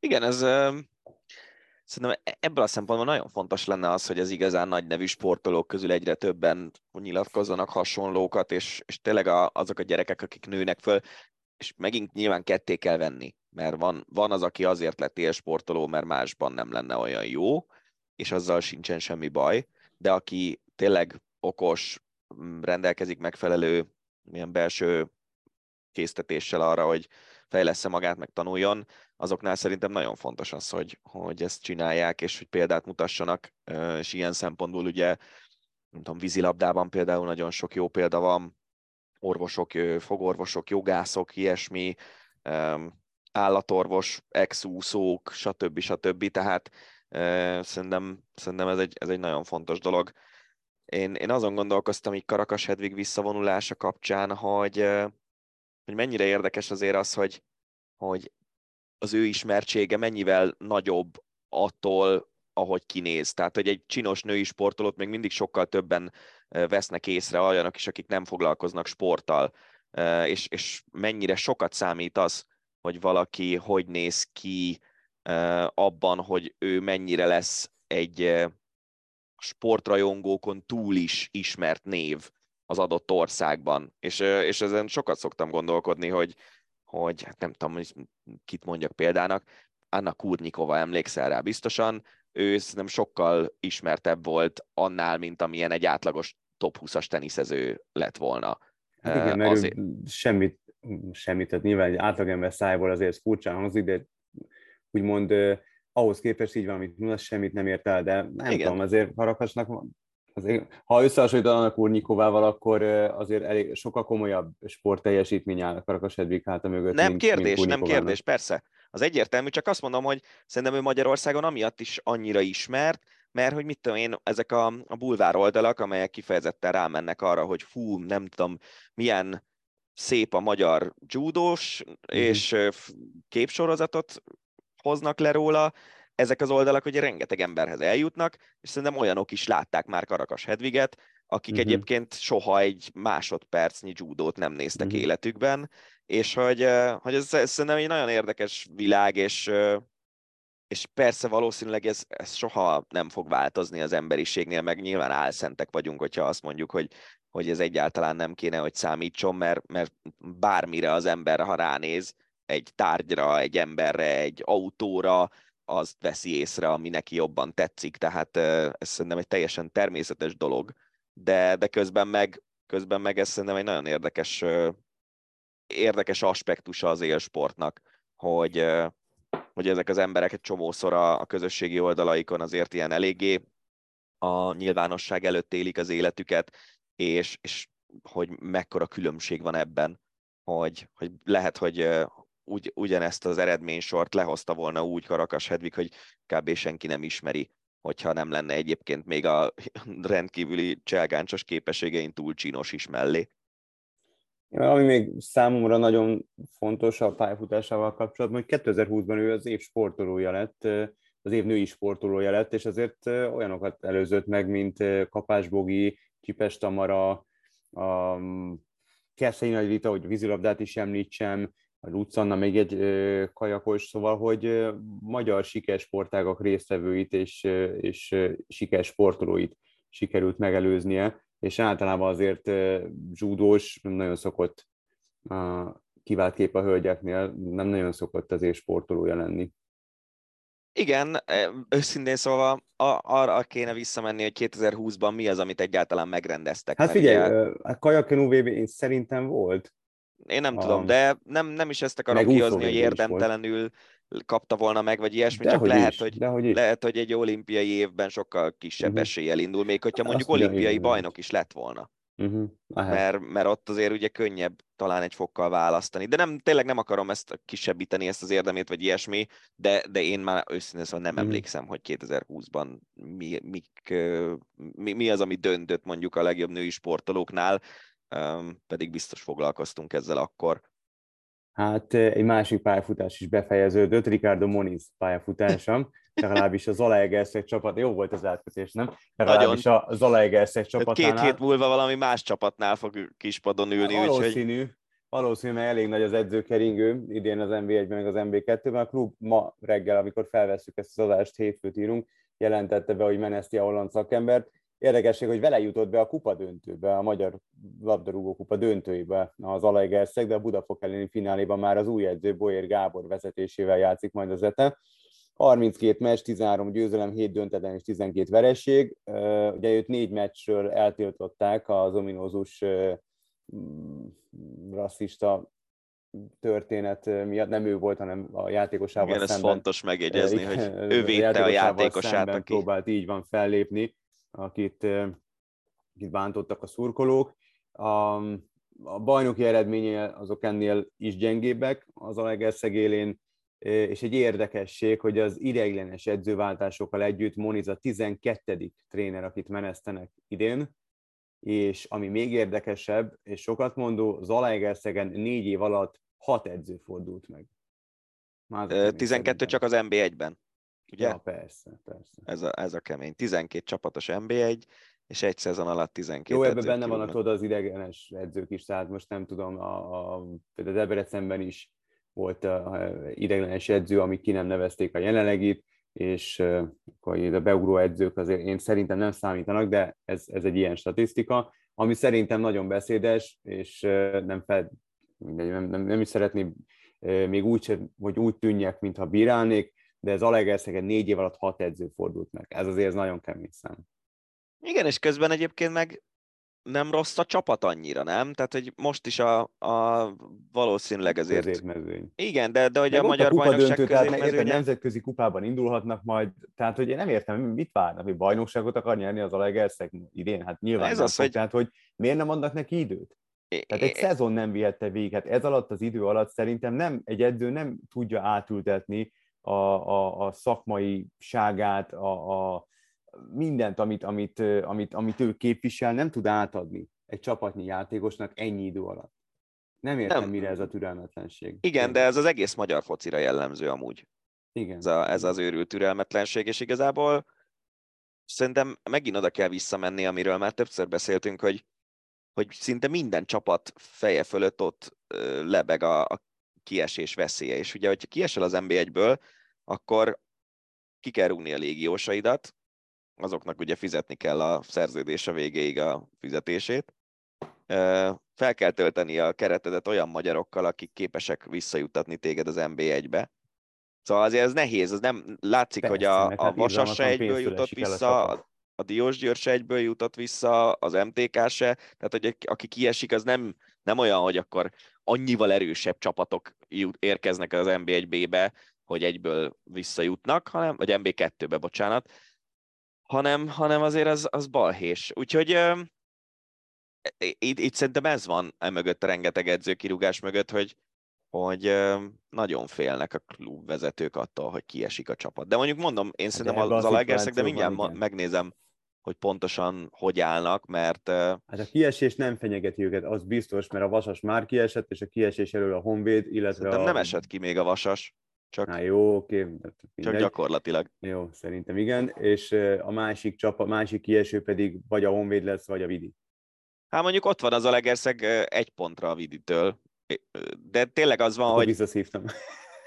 Igen, ez szerintem e-, ebből a szempontból nagyon fontos lenne az, hogy az igazán nagy nevű sportolók közül egyre többen nyilatkozzanak hasonlókat, és, és tényleg a, azok a gyerekek, akik nőnek föl, és megint nyilván ketté kell venni, mert van, van az, aki azért lett élsportoló, mert másban nem lenne olyan jó, és azzal sincsen semmi baj, de aki tényleg okos, rendelkezik megfelelő milyen belső késztetéssel arra, hogy fejlesz magát, meg tanuljon, azoknál szerintem nagyon fontos az, hogy, hogy ezt csinálják, és hogy példát mutassanak, és ilyen szempontból ugye, nem tudom, vízilabdában például nagyon sok jó példa van, orvosok, fogorvosok, jogászok, ilyesmi, állatorvos, exúszók, stb. stb. Tehát Szerintem, szerintem ez, egy, ez egy nagyon fontos dolog. Én, én azon gondolkoztam így Karakas Hedvig visszavonulása kapcsán, hogy, hogy mennyire érdekes azért az, hogy, hogy az ő ismertsége mennyivel nagyobb attól, ahogy kinéz. Tehát, hogy egy csinos női sportolót még mindig sokkal többen vesznek észre olyanok is, akik nem foglalkoznak sporttal. És, és mennyire sokat számít az, hogy valaki hogy néz ki, abban, hogy ő mennyire lesz egy sportrajongókon túl is ismert név az adott országban. És, és ezen sokat szoktam gondolkodni, hogy, hogy hát nem tudom, kit mondjak példának, Anna Kurnikova emlékszel rá biztosan, ő nem sokkal ismertebb volt annál, mint amilyen egy átlagos top 20-as teniszező lett volna. Hát igen, mert azért... semmit, semmit, tehát nyilván egy átlagember szájból azért furcsán hangzik, de úgymond uh, ahhoz képest így van, amit az semmit nem ért el, de nem Igen. tudom, azért Harakasnak azért, ha összehasonlítanak Urnyikovával, akkor azért elég sokkal komolyabb sport teljesítmény áll a Karakas Edvig háta mögött. Nem mint, kérdés, mint nem kérdés, persze. Az egyértelmű, csak azt mondom, hogy szerintem ő Magyarországon amiatt is annyira ismert, mert hogy mit tudom én, ezek a, a bulvár oldalak, amelyek kifejezetten rámennek arra, hogy fú, nem tudom, milyen szép a magyar judós, mm. és képsorozatot hoznak le róla, ezek az oldalak hogy rengeteg emberhez eljutnak, és szerintem olyanok is látták már Karakas Hedviget, akik uh-huh. egyébként soha egy másodpercnyi judót nem néztek uh-huh. életükben, és hogy, hogy ez, ez szerintem egy nagyon érdekes világ, és, és persze valószínűleg ez, ez soha nem fog változni az emberiségnél, meg nyilván álszentek vagyunk, hogyha azt mondjuk, hogy, hogy ez egyáltalán nem kéne, hogy számítson, mert, mert bármire az ember, ha ránéz, egy tárgyra, egy emberre, egy autóra, azt veszi észre, ami neki jobban tetszik, tehát ez szerintem egy teljesen természetes dolog, de, de közben meg, közben meg ez szerintem egy nagyon érdekes, érdekes aspektusa az élsportnak, hogy, hogy ezek az emberek egy csomószor a, a közösségi oldalaikon azért ilyen eléggé a nyilvánosság előtt élik az életüket, és, és hogy mekkora különbség van ebben, hogy, hogy lehet, hogy, ugy, ugyanezt az eredménysort lehozta volna úgy Karakas Hedvig, hogy kb. senki nem ismeri, hogyha nem lenne egyébként még a rendkívüli cselgáncsos képességein túl csinos is mellé. Ami még számomra nagyon fontos a pályafutásával kapcsolatban, hogy 2020-ban ő az év sportolója lett, az év női sportolója lett, és azért olyanokat előzött meg, mint Kapás Bogi, Csipes Tamara, a Keszei Nagy Rita, hogy vízilabdát is említsem, a Lucanna még egy kajakos, szóval, hogy magyar sikersportágak résztvevőit és, és sikersportolóit sikerült megelőznie, és általában azért zsúdós nagyon szokott kivált kép a hölgyeknél, nem nagyon szokott azért sportolója lenni. Igen, őszintén szóval arra kéne visszamenni, hogy 2020-ban mi az, amit egyáltalán megrendeztek. Hát figyelj, a Kajaken VB én szerintem volt. Én nem a... tudom, de nem, nem is ezt akarom kihozni, hogy érdemtelenül kapta volna meg, vagy ilyesmi, de csak lehet, is, hogy, hogy lehet, hogy egy olimpiai évben sokkal kisebb uh-huh. eséllyel indul, még hogyha mondjuk Azt olimpiai bajnok is lett volna. Uh-huh. Mert, mert ott azért ugye könnyebb talán egy fokkal választani. De nem, tényleg nem akarom ezt kisebbíteni, ezt az érdemét, vagy ilyesmi, de, de én már őszintén szóval nem uh-huh. emlékszem, hogy 2020-ban mi, mik, mi, mi az, ami döntött mondjuk a legjobb női sportolóknál, pedig biztos foglalkoztunk ezzel akkor. Hát egy másik pályafutás is befejeződött, Ricardo Moniz pályafutása, legalábbis az Zalaegerszeg csapat, jó volt az átkötés, nem? Legalábbis Nagyon. a Zalaegerszeg csapatánál. Két hét múlva valami más csapatnál fog kispadon ülni, hát, valószínű, úgyhogy... Valószínű, mert elég nagy az edzőkeringő idén az NB1-ben, meg az NB2-ben. A klub ma reggel, amikor felvesszük ezt az adást, hétfőt írunk, jelentette be, hogy meneszti a holland szakembert. Érdekesség, hogy vele jutott be a kupa döntőbe, a magyar labdarúgó kupa döntőibe az Alajgerszeg, de a Budafok elleni fináléban már az új edző Boyer Gábor vezetésével játszik majd az ete. 32 meccs, 13 győzelem, 7 döntetlen és 12 vereség. Ugye őt négy meccsről eltiltották az ominózus rasszista történet miatt nem ő volt, hanem a játékosával Igen, szemben. ez fontos megjegyezni, hogy ő védte a játékosát, aki... próbált így van fellépni akit, akit bántottak a szurkolók. A, a bajnoki eredménye azok ennél is gyengébbek az Alegerszeg élén, és egy érdekesség, hogy az ideiglenes edzőváltásokkal együtt Moniz a 12. tréner, akit menesztenek idén, és ami még érdekesebb, és sokat mondó, Zalaegerszegen négy év alatt hat edző fordult meg. Már 12 csak az NB1-ben ugye? Ja, persze, persze. Ez a, ez a kemény. 12 csapatos NB1, és egy szezon alatt 12 Jó, ebben benne vannak oda az idegenes edzők is, tehát most nem tudom, a, a, például Debrecenben is volt a, a idegenes edző, amik ki nem nevezték a jelenlegit, és uh, akkor a beugró edzők azért én szerintem nem számítanak, de ez, ez egy ilyen statisztika, ami szerintem nagyon beszédes, és uh, nem, fel, nem, nem, nem is szeretném uh, még úgy, hogy úgy tűnjek, mintha bírálnék, de ez Alegerszegen négy év alatt hat edző fordult meg. Ez azért ez nagyon kemény szám. Igen, és közben egyébként meg nem rossz a csapat annyira, nem? Tehát, hogy most is a, a valószínűleg azért... Középmezőny. Igen, de, de hogy a magyar a bajnokság döntő, tehát érted, nemzetközi kupában indulhatnak majd, tehát hogy én nem értem, mit várnak, hogy bajnokságot akar nyerni az Alegerszeg idén, hát nyilván ez nem az, fog, hogy... tehát hogy miért nem adnak neki időt? Tehát egy szezon nem vihette végig, hát ez alatt az idő alatt szerintem nem, egy edző nem tudja átültetni a, a, a szakmai ságát, a, a mindent, amit, amit, amit, amit ő képvisel, nem tud átadni egy csapatnyi játékosnak ennyi idő alatt. Nem értem, nem. mire ez a türelmetlenség. Igen, de ez az egész magyar focira jellemző amúgy. Igen. Ez, a, ez az őrült türelmetlenség, és igazából szerintem megint oda kell visszamenni, amiről már többször beszéltünk, hogy, hogy szinte minden csapat feje fölött ott lebeg a, a kiesés veszélye. És ugye, hogyha kiesel az NB1-ből, akkor ki kell rúgni a légiósaidat, azoknak ugye fizetni kell a szerződése végéig a fizetését. Fel kell tölteni a keretedet olyan magyarokkal, akik képesek visszajutatni téged az NB1-be. Szóval azért ez nehéz, az nem látszik, Persze, hogy a, a hát Vasas se egyből jutott vissza, a, a Diós Győr se egyből jutott vissza, az MTK se, tehát hogy aki kiesik, az nem, nem olyan, hogy akkor annyival erősebb csapatok érkeznek az NB1B-be, hogy egyből visszajutnak, hanem, vagy MB2-be, bocsánat, hanem, hanem azért az, az balhés. Úgyhogy itt, itt szerintem ez van e mögött a rengeteg edzőkirúgás mögött, hogy, hogy nagyon félnek a klubvezetők attól, hogy kiesik a csapat. De mondjuk mondom, én hát szerintem az Alegerszeg, de mindjárt igen. megnézem hogy pontosan hogy állnak, mert... Hát a kiesés nem fenyegeti őket, az biztos, mert a Vasas már kiesett, és a kiesés elől a Honvéd, illetve a... nem esett ki még a Vasas. Csak, Há, jó, oké. Csak gyakorlatilag. Jó, szerintem igen. És a másik csapa, másik kieső pedig vagy a Honvéd lesz, vagy a Vidi. Hát mondjuk ott van az a Legerszeg egy pontra a Viditől. De tényleg az van, Akkor hogy... Visszaszívtam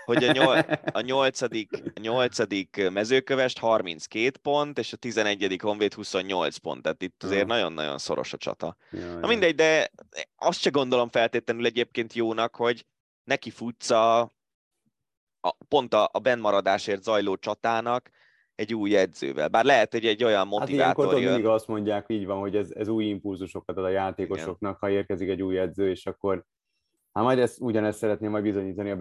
hogy a, nyol, a nyolcadik, a nyolcadik mezőkövest 32 pont, és a 11. honvéd 28 pont, tehát itt azért nagyon-nagyon szoros a csata. Ja, Na mindegy, de azt se gondolom feltétlenül egyébként jónak, hogy neki futsz a, a pont a, a benmaradásért zajló csatának egy új edzővel. Bár lehet, hogy egy olyan motivátor hát jön. mindig azt mondják, így van, hogy ez, ez új impulzusokat ad a játékosoknak, Igen. ha érkezik egy új edző, és akkor Hát majd ezt, ugyanezt szeretném majd bizonyítani a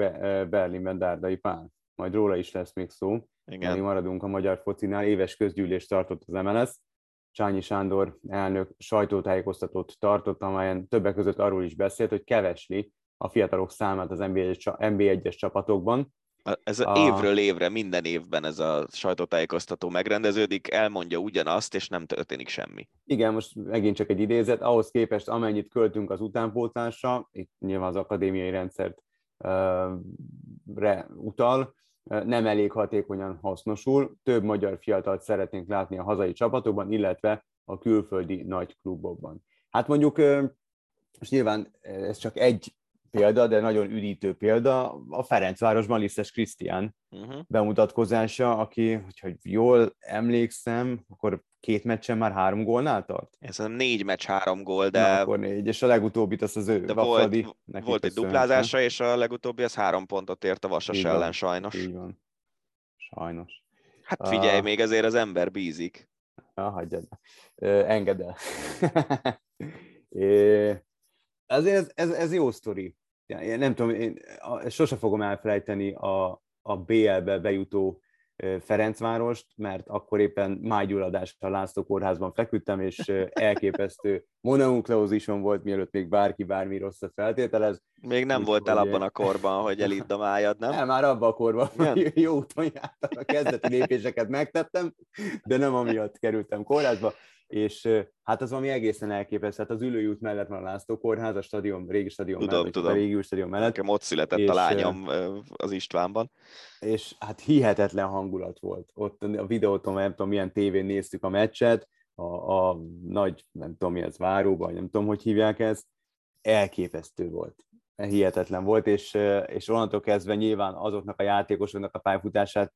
Berlinben Dárdai Pál. Majd róla is lesz még szó. Igen. Még maradunk a magyar focinál. Éves közgyűlést tartott az MLS. Csányi Sándor elnök sajtótájékoztatót tartott, amelyen többek között arról is beszélt, hogy kevesli a fiatalok számát az NB1-es csapatokban, ez a... évről évre, minden évben ez a sajtótájékoztató megrendeződik, elmondja ugyanazt, és nem történik semmi. Igen, most megint csak egy idézet, ahhoz képest amennyit költünk az utánpótlásra, itt nyilván az akadémiai rendszert re utal, nem elég hatékonyan hasznosul, több magyar fiatalt szeretnénk látni a hazai csapatokban, illetve a külföldi nagy klubokban. Hát mondjuk, most nyilván ez csak egy példa, de nagyon üdítő példa, a Ferencvárosban Lisztes Krisztián uh-huh. bemutatkozása, aki, hogyha jól emlékszem, akkor két meccsen már három gólnál tart? Ez a négy meccs három gól, de... Na, akkor négy, és a legutóbbit az az ő, de volt, volt egy duplázása, és a legutóbbi az három pontot ért a Vasas így ellen, van, sajnos. Így van. Sajnos. Hát figyelj, uh, még azért az ember bízik. Ja, hagyjad. Uh, engedd el. é, azért ez, ez, ez jó sztori én nem tudom, én sose fogom elfelejteni a, a BL-be bejutó Ferencvárost, mert akkor éppen májgyulladással László kórházban feküdtem, és elképesztő mononukleuzisom volt, mielőtt még bárki bármi rosszat feltételez. Még nem Úgy, voltál abban a korban, hogy elidd a májad, nem? Nem, már abban a korban Igen. jó úton jártam, a kezdeti lépéseket megtettem, de nem amiatt kerültem kórházba és hát az valami egészen elképesztő. Hát az ülőjút mellett van a László kórház, a stadion, régi stadion tudom, mellett, tudom. a régi stadion mellett. Nekem ott született és, a lányom az Istvánban. És hát hihetetlen hangulat volt. Ott a videóton, nem tudom, milyen tévén néztük a meccset, a, a nagy, nem tudom mi ez, váróban, nem tudom, hogy hívják ezt, elképesztő volt. Hihetetlen volt, és, és onnantól kezdve nyilván azoknak a játékosoknak a pályafutását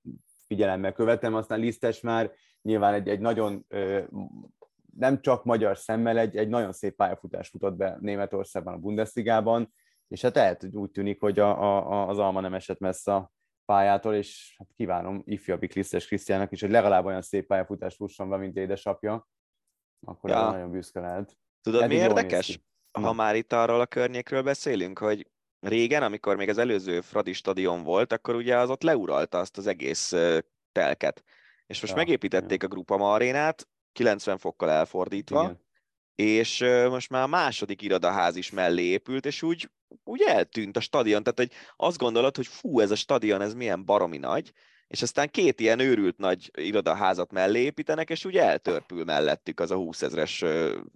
figyelemmel követem, aztán Lisztes már nyilván egy, egy nagyon nem csak magyar szemmel, egy, egy nagyon szép pályafutás futott be Németországban, a Bundesligában, és hát lehet, hogy úgy tűnik, hogy a, a, az Alma nem esett messze a pályától, és hát kívánom ifjabbik Lisztes Krisztiának is, hogy legalább olyan szép pályafutást fusson be, mint édesapja, akkor ja. nagyon büszke lehet. Tudod, Eddig mi érdekes? Ha Na. már itt arról a környékről beszélünk, hogy régen, amikor még az előző Fradi stadion volt, akkor ugye az ott leuralta azt az egész telket. És most ja, megépítették ja. a Grupama arénát, 90 fokkal elfordítva, Igen. és most már a második irodaház is mellé épült, és úgy, úgy eltűnt a stadion. Tehát, hogy azt gondolod, hogy fú, ez a stadion, ez milyen baromi nagy, és aztán két ilyen őrült nagy irodaházat mellé építenek, és úgy eltörpül mellettük az a 20 ezres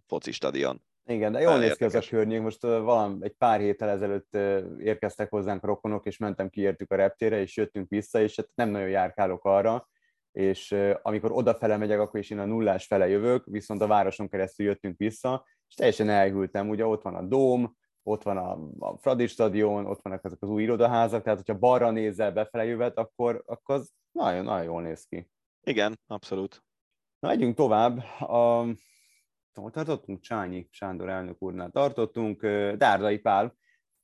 foci stadion. Igen, de jól néz ki az a környék. Most valami, egy pár héttel ezelőtt érkeztek hozzánk rokonok, és mentem ki értük a reptére, és jöttünk vissza, és hát nem nagyon járkálok arra, és amikor odafele megyek, akkor is én a nullás fele jövök, viszont a városon keresztül jöttünk vissza, és teljesen elhűltem, ugye ott van a Dóm, ott van a, a Fradi stadion, ott vannak ezek az új irodaházak, tehát hogyha balra nézel befele jövet, akkor, akkor az nagyon, nagyon jól néz ki. Igen, abszolút. Na, megyünk tovább. A, hol tartottunk? Csányi Sándor elnök úrnál tartottunk. Dárdai Pál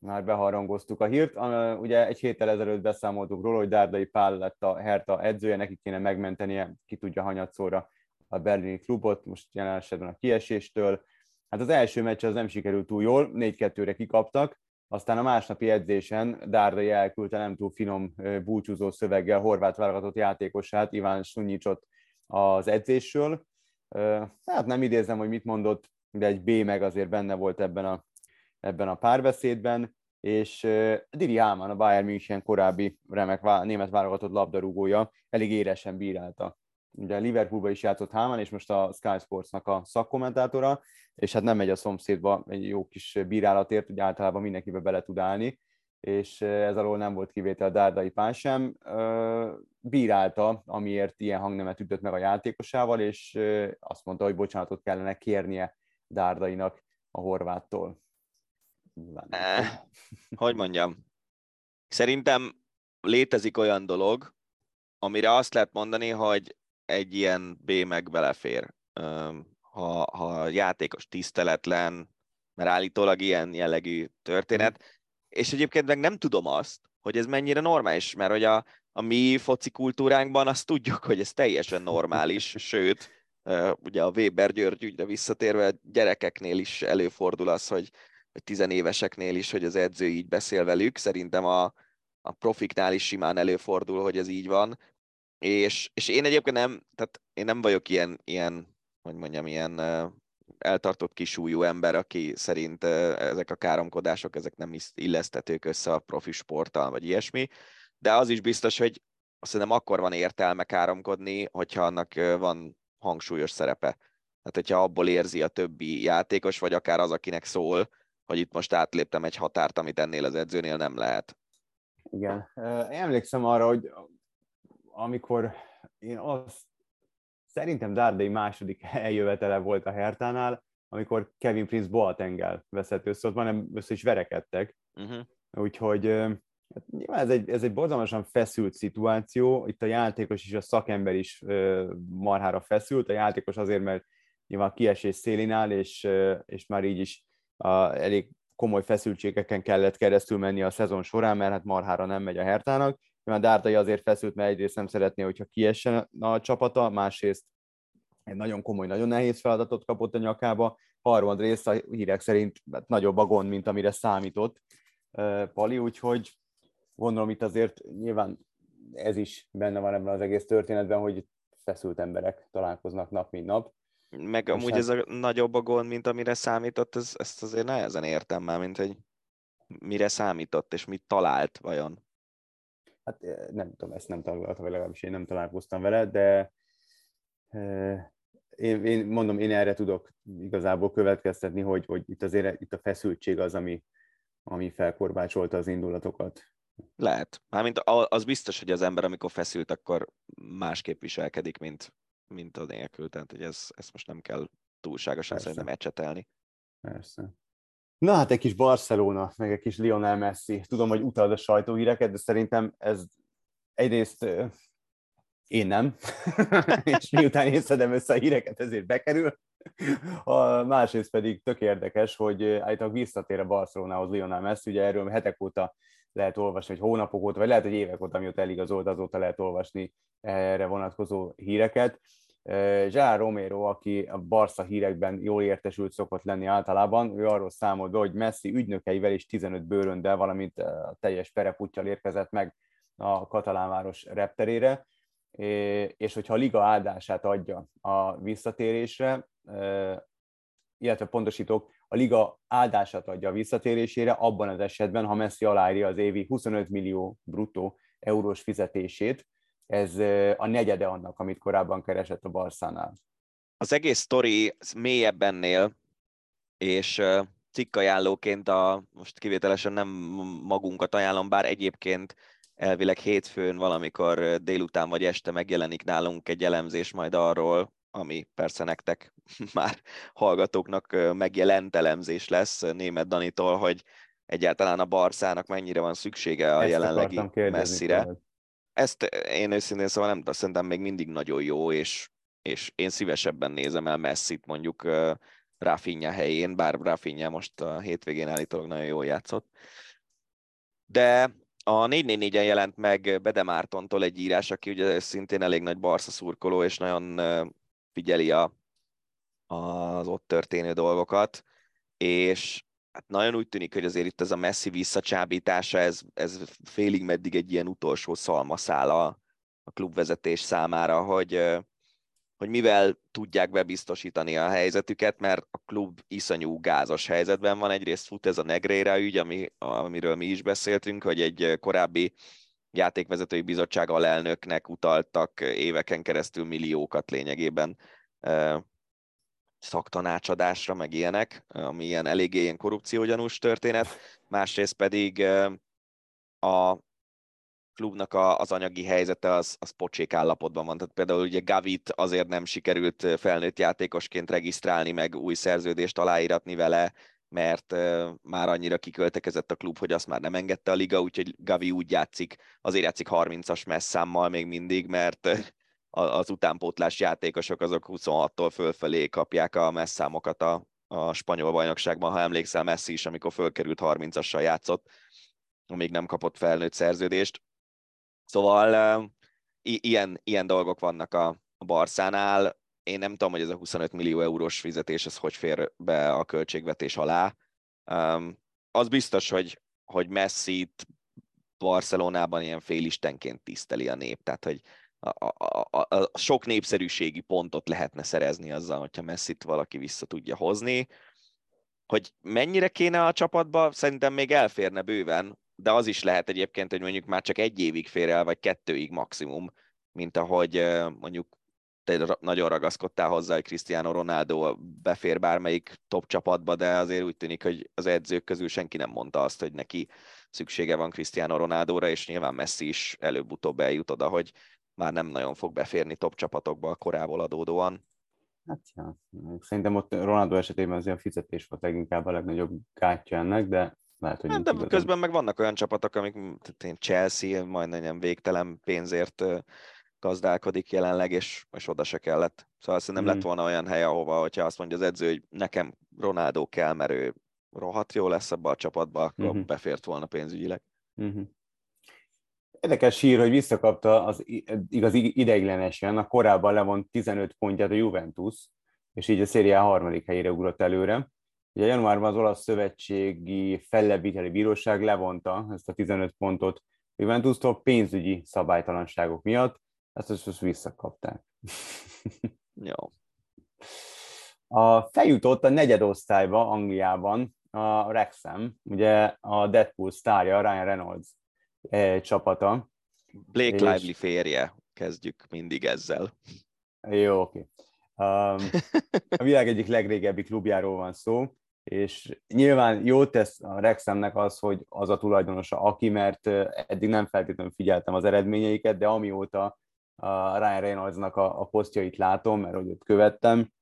már beharangoztuk a hírt. Ugye egy héttel ezelőtt beszámoltuk róla, hogy Dárdai Pál lett a Herta edzője, neki kéne megmentenie, ki tudja hanyatszóra a berlini klubot, most jelen esetben a kieséstől. Hát az első meccs az nem sikerült túl jól, 4-2-re kikaptak, aztán a másnapi edzésen Dárdai elküldte nem túl finom búcsúzó szöveggel horvát válogatott játékosát, Iván Sunyicsot az edzésről. Hát nem idézem, hogy mit mondott, de egy B meg azért benne volt ebben a ebben a párbeszédben, és Diri Hálman, a Bayern München korábbi remek német válogatott labdarúgója elég éresen bírálta ugye Liverpoolba is játszott Hálman, és most a Sky Sportsnak a szakkommentátora, és hát nem megy a szomszédba egy jó kis bírálatért, hogy általában mindenkibe bele tud állni, és ez alól nem volt kivétel a Dárdai Pán sem. Bírálta, amiért ilyen hangnemet ütött meg a játékosával, és azt mondta, hogy bocsánatot kellene kérnie Dárdainak a horváttól. Eh, hogy mondjam? Szerintem létezik olyan dolog, amire azt lehet mondani, hogy egy ilyen B meg belefér. Ha, ha játékos tiszteletlen, mert állítólag ilyen jellegű történet, és egyébként meg nem tudom azt, hogy ez mennyire normális, mert hogy a, a mi foci kultúránkban azt tudjuk, hogy ez teljesen normális, sőt, ugye a Weber György ügyre visszatérve gyerekeknél is előfordul az, hogy, hogy tizenéveseknél is, hogy az edző így beszél velük. Szerintem a, a profiknál is simán előfordul, hogy ez így van. És, és én egyébként nem, tehát én nem vagyok ilyen, ilyen hogy mondjam, ilyen eltartott kisújú ember, aki szerint ezek a káromkodások, ezek nem illesztetők össze a profi sporttal, vagy ilyesmi, de az is biztos, hogy hiszem akkor van értelme káromkodni, hogyha annak van hangsúlyos szerepe. Tehát, hogyha abból érzi a többi játékos, vagy akár az, akinek szól, hogy itt most átléptem egy határt, amit ennél az edzőnél nem lehet. Igen. Emlékszem arra, hogy amikor én azt szerintem Dárdai második eljövetele volt a Hertánál, amikor Kevin Prince Boatengel veszett össze, ott nem össze is verekedtek. Uh-huh. Úgyhogy hát nyilván ez egy, ez egy borzalmasan feszült szituáció, itt a játékos és a szakember is marhára feszült, a játékos azért, mert nyilván kiesés szélén áll, és, és már így is a, elég komoly feszültségeken kellett keresztül menni a szezon során, mert hát marhára nem megy a Hertának, mert Dárdai azért feszült, mert egyrészt nem szeretné, hogyha kiessen a csapata, másrészt egy nagyon komoly, nagyon nehéz feladatot kapott a nyakába, harmadrészt a hírek szerint hát nagyobb a gond, mint amire számított Pali, úgyhogy gondolom itt azért nyilván ez is benne van ebben az egész történetben, hogy feszült emberek találkoznak nap, mint nap. Meg és amúgy hát... ez a nagyobb a gond, mint amire számított, ez, ezt azért nehezen értem már, mint hogy mire számított, és mit talált vajon hát eh, nem tudom, ezt nem találkoztam, vagy legalábbis én nem találkoztam vele, de eh, én, én mondom, én erre tudok igazából következtetni, hogy, hogy itt azért itt a feszültség az, ami, ami felkorbácsolta az indulatokat. Lehet. Mármint az biztos, hogy az ember, amikor feszült, akkor másképp viselkedik, mint, mint a nélkül. Tehát, hogy ez, ezt most nem kell túlságosan Persze. szerintem ecsetelni. Persze. Na hát egy kis Barcelona, meg egy kis Lionel Messi. Tudom, hogy utalod a sajtóhíreket, de szerintem ez egyrészt én nem, és miután én szedem össze a híreket, ezért bekerül. A másrészt pedig tök érdekes, hogy állítólag visszatér a Barcelonához Lionel Messi, ugye erről hetek óta lehet olvasni, vagy hónapok óta, vagy lehet, hogy évek óta, amióta eligazolt, azóta lehet olvasni erre vonatkozó híreket. Gerard Romero, aki a Barca hírekben jól értesült szokott lenni általában, ő arról számolt be, hogy Messi ügynökeivel és 15 bőröndel, valamint a teljes pereputtyal érkezett meg a katalánváros repterére, és hogyha a liga áldását adja a visszatérésre, illetve pontosítok, a liga áldását adja a visszatérésére, abban az esetben, ha Messi aláírja az évi 25 millió bruttó eurós fizetését, ez a negyede annak, amit korábban keresett a Barszánál. Az egész sztori mélyebb ennél, és cikkajánlóként a, most kivételesen nem magunkat ajánlom, bár egyébként elvileg hétfőn valamikor délután vagy este megjelenik nálunk egy elemzés majd arról, ami persze nektek már hallgatóknak megjelent elemzés lesz német Danitól, hogy egyáltalán a Barszának mennyire van szüksége a Ezt jelenlegi messzire. Tőled ezt én őszintén szóval nem szerintem még mindig nagyon jó, és, és én szívesebben nézem el Messit mondjuk Rafinha helyén, bár Rafinha most a hétvégén állítólag nagyon jól játszott. De a 444-en jelent meg Bede Mártontól egy írás, aki ugye szintén elég nagy Barca szurkoló, és nagyon figyeli a, az ott történő dolgokat, és hát nagyon úgy tűnik, hogy azért itt ez a messzi visszacsábítása, ez, ez félig meddig egy ilyen utolsó szalmaszál a, a klubvezetés számára, hogy, hogy mivel tudják bebiztosítani a helyzetüket, mert a klub iszonyú gázos helyzetben van. Egyrészt fut ez a Negreira ügy, ami, amiről mi is beszéltünk, hogy egy korábbi játékvezetői bizottság alelnöknek utaltak éveken keresztül milliókat lényegében szaktanácsadásra, meg ilyenek, ami ilyen eléggé ilyen korrupciógyanús történet. Másrészt pedig a klubnak a, az anyagi helyzete az, az pocsék állapotban van. Tehát például ugye Gavit azért nem sikerült felnőtt játékosként regisztrálni, meg új szerződést aláíratni vele, mert már annyira kiköltekezett a klub, hogy azt már nem engedte a liga, úgyhogy Gavi úgy játszik, azért játszik 30-as messzámmal még mindig, mert az utánpótlás játékosok azok 26-tól fölfelé kapják a messzámokat a, a spanyol bajnokságban, ha emlékszel, Messi is, amikor fölkerült 30-assal játszott, még nem kapott felnőtt szerződést. Szóval i- ilyen, ilyen dolgok vannak a, a Barszánál. Én nem tudom, hogy ez a 25 millió eurós fizetés, ez hogy fér be a költségvetés alá. Um, az biztos, hogy, hogy Messi-t Barcelonában ilyen félistenként tiszteli a nép, tehát hogy a, a, a, a sok népszerűségi pontot lehetne szerezni azzal, hogyha Messi-t valaki vissza tudja hozni. Hogy mennyire kéne a csapatba, szerintem még elférne bőven, de az is lehet egyébként, hogy mondjuk már csak egy évig fér el, vagy kettőig maximum, mint ahogy mondjuk te nagyon ragaszkodtál hozzá, hogy Cristiano Ronaldo befér bármelyik top csapatba, de azért úgy tűnik, hogy az edzők közül senki nem mondta azt, hogy neki szüksége van Cristiano Ronaldóra, és nyilván Messi is előbb-utóbb eljut oda, hogy már nem nagyon fog beférni top csapatokba a korából adódóan. Hát ja, szerintem ott Ronaldo esetében az ilyen fizetés volt leginkább a legnagyobb gátja ennek, de lehet, hogy hát, de közben meg vannak olyan csapatok, amik Chelsea majdnem végtelen pénzért gazdálkodik jelenleg, és, és oda se kellett. Szóval szerintem mm. lett volna olyan hely, ahova, hogyha azt mondja az edző, hogy nekem Ronaldo kell, mert ő rohadt jó lesz ebbe a csapatba, akkor mm-hmm. befért volna pénzügyileg. Mm-hmm. Érdekes hír, hogy visszakapta az igaz ideiglenesen a korábban levont 15 pontját a Juventus, és így a szériá harmadik helyére ugrott előre. Ugye januárban az olasz szövetségi fellebbviteli bíróság levonta ezt a 15 pontot Juventustól pénzügyi szabálytalanságok miatt, ezt most visszakapták. Jó. A feljutott a negyedosztályba Angliában a Wrexham, ugye a Deadpool sztárja, Ryan Reynolds e, csapata. Blake és... Lively férje, kezdjük mindig ezzel. Jó, oké. Okay. Um, a világ egyik legrégebbi klubjáról van szó, és nyilván jó tesz a Rexemnek az, hogy az a tulajdonosa aki, mert eddig nem feltétlenül figyeltem az eredményeiket, de amióta a Ryan Reynoldsnak a, a posztjait látom, mert hogy ott követtem,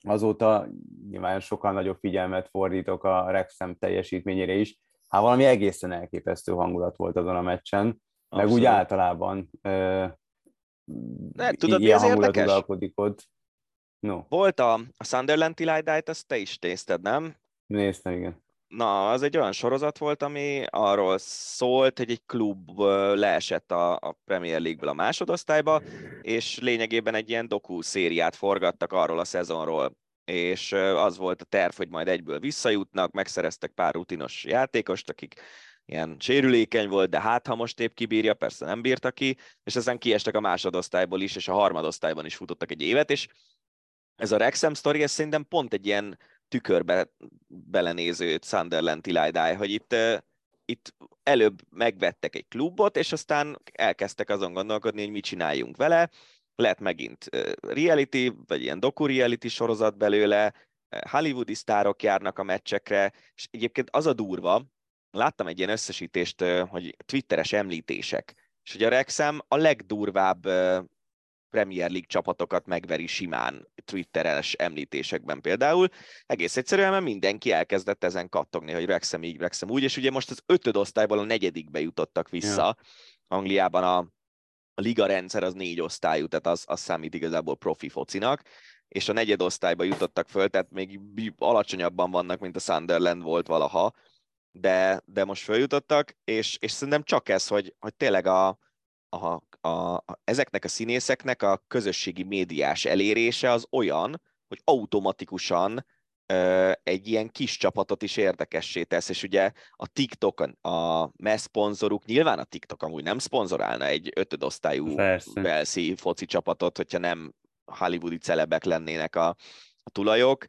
azóta nyilván sokkal nagyobb figyelmet fordítok a Rexem teljesítményére is. Hát valami egészen elképesztő hangulat volt azon a meccsen, Abszolút. meg úgy általában ö, ne, tudod, ilyen mi hangulat uralkodik ott. No. Volt a, a Sunderland Till I ezt te is nézted, nem? Néztem, igen. Na, az egy olyan sorozat volt, ami arról szólt, hogy egy klub leesett a, a Premier League-ből a másodosztályba, és lényegében egy ilyen doku szériát forgattak arról a szezonról. És az volt a terv, hogy majd egyből visszajutnak, megszereztek pár rutinos játékost, akik ilyen sérülékeny volt, de hát ha most épp kibírja, persze nem bírta ki, és ezen kiestek a másodosztályból is, és a harmadosztályban is futottak egy évet, és ez a Rexham sztori, ez szerintem pont egy ilyen tükörbe belenéző Sunderland Tilidai, hogy itt, itt előbb megvettek egy klubot, és aztán elkezdtek azon gondolkodni, hogy mit csináljunk vele. Lehet megint reality, vagy ilyen doku-reality sorozat belőle, hollywoodi sztárok járnak a meccsekre, és egyébként az a durva, láttam egy ilyen összesítést, hogy twitteres említések, és hogy a Rexham a legdurvább Premier League csapatokat megveri simán Twitteres említésekben például. Egész egyszerűen, mert mindenki elkezdett ezen kattogni, hogy Wrexham így, Wrexham úgy, és ugye most az ötöd osztályból a negyedikbe jutottak vissza. Ja. Angliában a, a liga rendszer az négy osztályú, tehát az, az számít igazából profi focinak, és a negyed osztályba jutottak föl, tehát még alacsonyabban vannak, mint a Sunderland volt valaha, de, de most följutottak, és, és szerintem csak ez, hogy, hogy tényleg a, a, a, ezeknek a színészeknek a közösségi médiás elérése az olyan, hogy automatikusan ö, egy ilyen kis csapatot is érdekessé tesz, és ugye a TikTok, a MESZ szponzoruk, nyilván a TikTok amúgy nem szponzorálna egy ötödosztályú Velszi foci csapatot, hogyha nem hollywoodi celebek lennének a, a tulajok,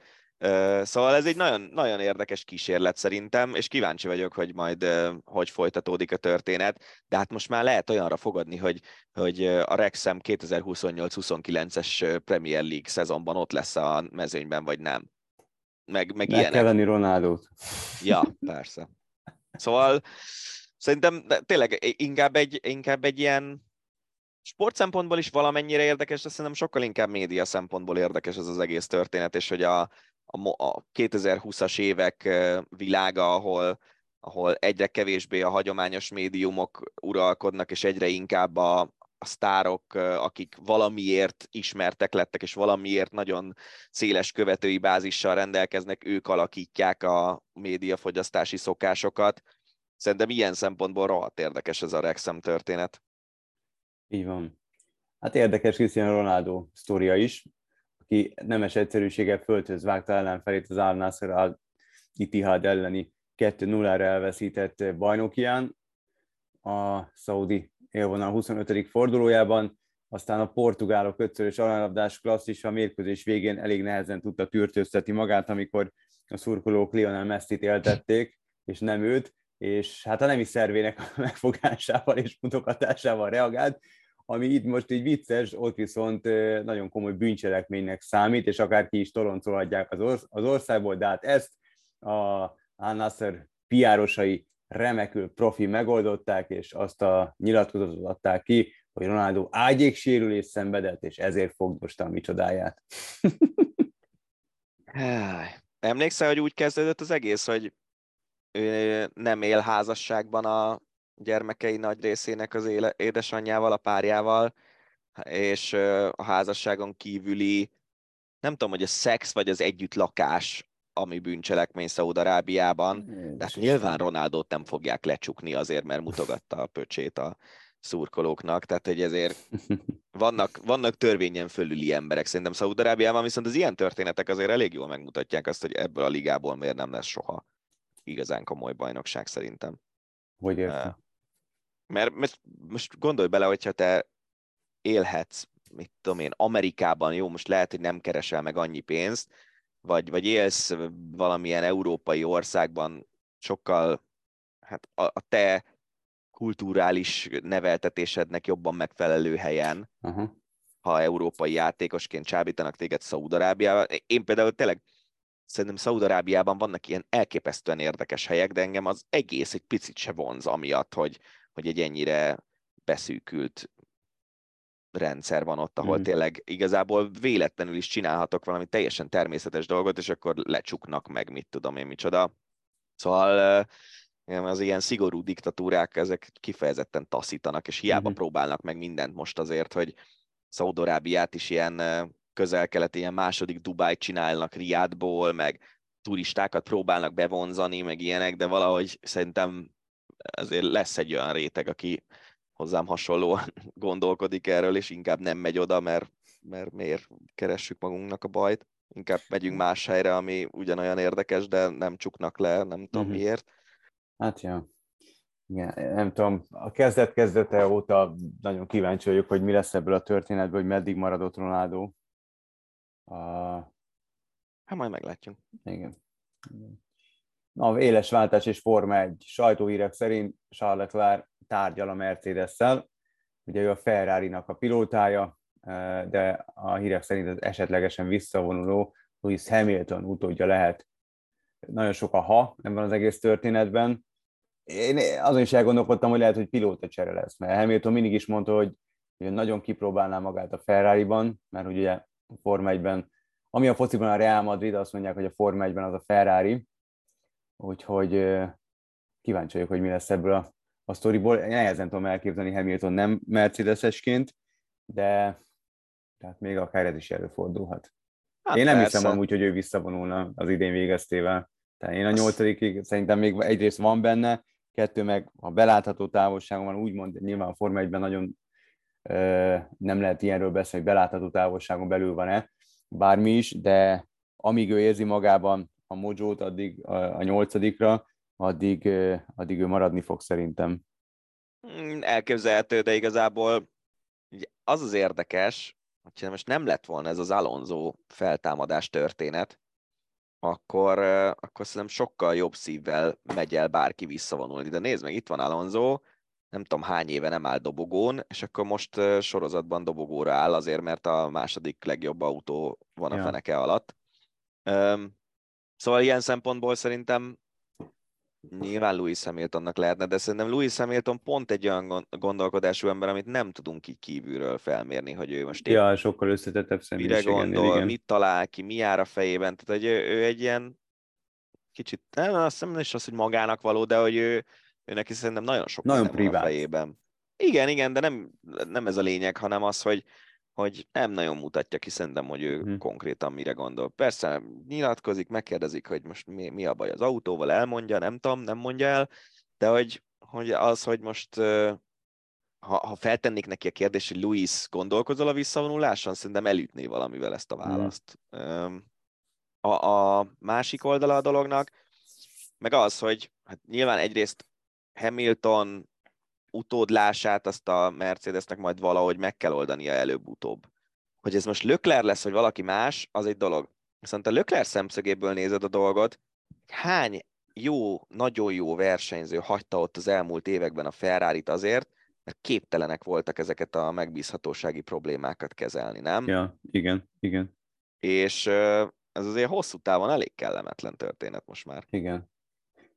Szóval ez egy nagyon, nagyon érdekes kísérlet szerintem, és kíváncsi vagyok, hogy majd hogy folytatódik a történet, de hát most már lehet olyanra fogadni, hogy, hogy a Rexham 2028-29-es Premier League szezonban ott lesz a mezőnyben, vagy nem. Meg, meg, meg kell venni Ronaldót. Ja, persze. Szóval szerintem tényleg inkább egy, inkább egy ilyen sport szempontból is valamennyire érdekes, de szerintem sokkal inkább média szempontból érdekes ez az egész történet, és hogy a, a, a 2020-as évek világa, ahol, ahol egyre kevésbé a hagyományos médiumok uralkodnak, és egyre inkább a, a sztárok, akik valamiért ismertek lettek, és valamiért nagyon széles követői bázissal rendelkeznek, ők alakítják a médiafogyasztási szokásokat. Szerintem ilyen szempontból rohadt érdekes ez a Rexem történet. Így van. Hát érdekes Cristiano Ronaldo sztoria is, aki nemes egyszerűséggel földhöz vágta ellenfelét az Al Nasser al Itihad elleni 2-0-ra elveszített bajnokián a szaudi élvonal 25. fordulójában, aztán a portugálok ötszörös aranyabdás klasszis a mérkőzés végén elég nehezen tudta tűrtőztetni magát, amikor a szurkolók Lionel Messi-t éltették, és nem őt, és hát a nemi szervének a megfogásával és mutogatásával reagált, ami itt most így vicces, ott viszont nagyon komoly bűncselekménynek számít, és akár ki is toloncolhatják az, orsz- az országból, de hát ezt a Al Nasser piárosai remekül profi megoldották, és azt a nyilatkozatot adták ki, hogy Ronaldo ágyéksérülés szenvedett, és ezért fogdosta a micsodáját. Emlékszel, hogy úgy kezdődött az egész, hogy ő nem él házasságban a gyermekei nagy részének az éle, édesanyjával, a párjával, és a házasságon kívüli, nem tudom, hogy a szex vagy az együttlakás, ami bűncselekmény Szaúd-Arábiában, de hát nyilván Ronaldot nem fogják lecsukni azért, mert mutogatta a pöcsét a szurkolóknak, tehát hogy ezért vannak, vannak törvényen fölüli emberek szerintem Szaúd-Arábiában, viszont az ilyen történetek azért elég jól megmutatják azt, hogy ebből a ligából miért nem lesz soha igazán komoly bajnokság szerintem. Hogy értem? Mert, mert most gondolj bele, hogyha te élhetsz, mit tudom én, Amerikában, jó, most lehet, hogy nem keresel meg annyi pénzt, vagy, vagy élsz valamilyen európai országban sokkal, hát a, a te kulturális neveltetésednek jobban megfelelő helyen, uh-huh. ha európai játékosként csábítanak téged Szaúd-Arábiában. Én például tényleg szerintem Szaúd-Arábiában vannak ilyen elképesztően érdekes helyek, de engem az egész egy picit se vonz amiatt, hogy, hogy egy ennyire beszűkült rendszer van ott, ahol mm. tényleg igazából véletlenül is csinálhatok valami teljesen természetes dolgot, és akkor lecsuknak meg, mit tudom én, micsoda. Szóval az ilyen szigorú diktatúrák, ezek kifejezetten taszítanak, és hiába mm. próbálnak meg mindent most azért, hogy Szaudorábiát is ilyen közel-kelet, ilyen második Dubájt csinálnak Riádból, meg turistákat próbálnak bevonzani, meg ilyenek, de valahogy szerintem azért lesz egy olyan réteg, aki hozzám hasonlóan gondolkodik erről, és inkább nem megy oda, mert, mert miért keressük magunknak a bajt. Inkább megyünk más helyre, ami ugyanolyan érdekes, de nem csuknak le, nem tudom uh-huh. miért. Hát ja. Igen, nem tudom, a kezdet kezdete óta nagyon kíváncsi vagyok, hogy mi lesz ebből a történetből, hogy meddig maradott Ronaldo. A... Hát majd meglátjuk. Igen. Igen. A éles váltás és Forma egy sajtóhírek szerint Charles Leclerc tárgyal a Mercedes-szel, ugye ő a Ferrari-nak a pilótája, eh, de a hírek szerint az esetlegesen visszavonuló Lewis Hamilton utódja lehet. Nagyon sok a ha ebben az egész történetben. Én azon is elgondolkodtam, hogy lehet, hogy pilóta csere lesz, mert Hamilton mindig is mondta, hogy nagyon kipróbálná magát a Ferrari-ban, mert ugye a Forma 1-ben, ami a fociban a Real Madrid, azt mondják, hogy a Forma 1-ben az a Ferrari, úgyhogy kíváncsi vagyok, hogy mi lesz ebből a, a sztoriból. Nehezen tudom elképzelni Hamilton nem Mercedesesként, de tehát még akár ez is előfordulhat. Hát én nem persze. hiszem amúgy, hogy ő visszavonulna az idén végeztével. Tehát én a nyolcadikig szerintem még egyrészt van benne, kettő meg a belátható távolságon van, úgymond nyilván a Forma 1-ben nagyon ö, nem lehet ilyenről beszélni, hogy belátható távolságon belül van-e bármi is, de amíg ő érzi magában a mojót addig a, a nyolcadikra, addig, addig ő maradni fog szerintem. Hmm, elképzelhető, de igazából az az érdekes, hogyha most nem lett volna ez az Alonso feltámadás történet, akkor, akkor szerintem sokkal jobb szívvel megy el bárki visszavonulni. De nézd meg, itt van Alonso, nem tudom hány éve nem áll dobogón, és akkor most sorozatban dobogóra áll azért, mert a második legjobb autó van a ja. feneke alatt. Szóval ilyen szempontból szerintem nyilván Louis Hamiltonnak lehetne, de szerintem Louis Hamilton pont egy olyan gondolkodású ember, amit nem tudunk így kívülről felmérni, hogy ő most ja, sokkal összetettebb mire gondol, igen. mit talál ki, mi jár a fejében, tehát hogy ő, ő egy ilyen kicsit, nem, azt nem is az, hogy magának való, de hogy ő, ő neki szerintem nagyon sok nagyon privát. a fejében. Igen, igen, de nem, nem ez a lényeg, hanem az, hogy, hogy nem nagyon mutatja ki szerintem, hogy ő hmm. konkrétan mire gondol. Persze nyilatkozik, megkérdezik, hogy most mi, mi a baj az autóval, elmondja, nem tudom, nem mondja el, de hogy, hogy az, hogy most ha, ha feltennék neki a kérdést, hogy Luis, gondolkozol a visszavonuláson, szerintem elütné valamivel ezt a hmm. választ. Hmm. A, a másik oldala a dolognak, meg az, hogy hát nyilván egyrészt Hamilton utódlását azt a Mercedesnek majd valahogy meg kell oldania előbb-utóbb. Hogy ez most Lökler lesz, vagy valaki más, az egy dolog. Viszont a Lökler szemszögéből nézed a dolgot, hány jó, nagyon jó versenyző hagyta ott az elmúlt években a ferrari azért, mert képtelenek voltak ezeket a megbízhatósági problémákat kezelni, nem? Ja, igen, igen. És ez azért hosszú távon elég kellemetlen történet most már. Igen.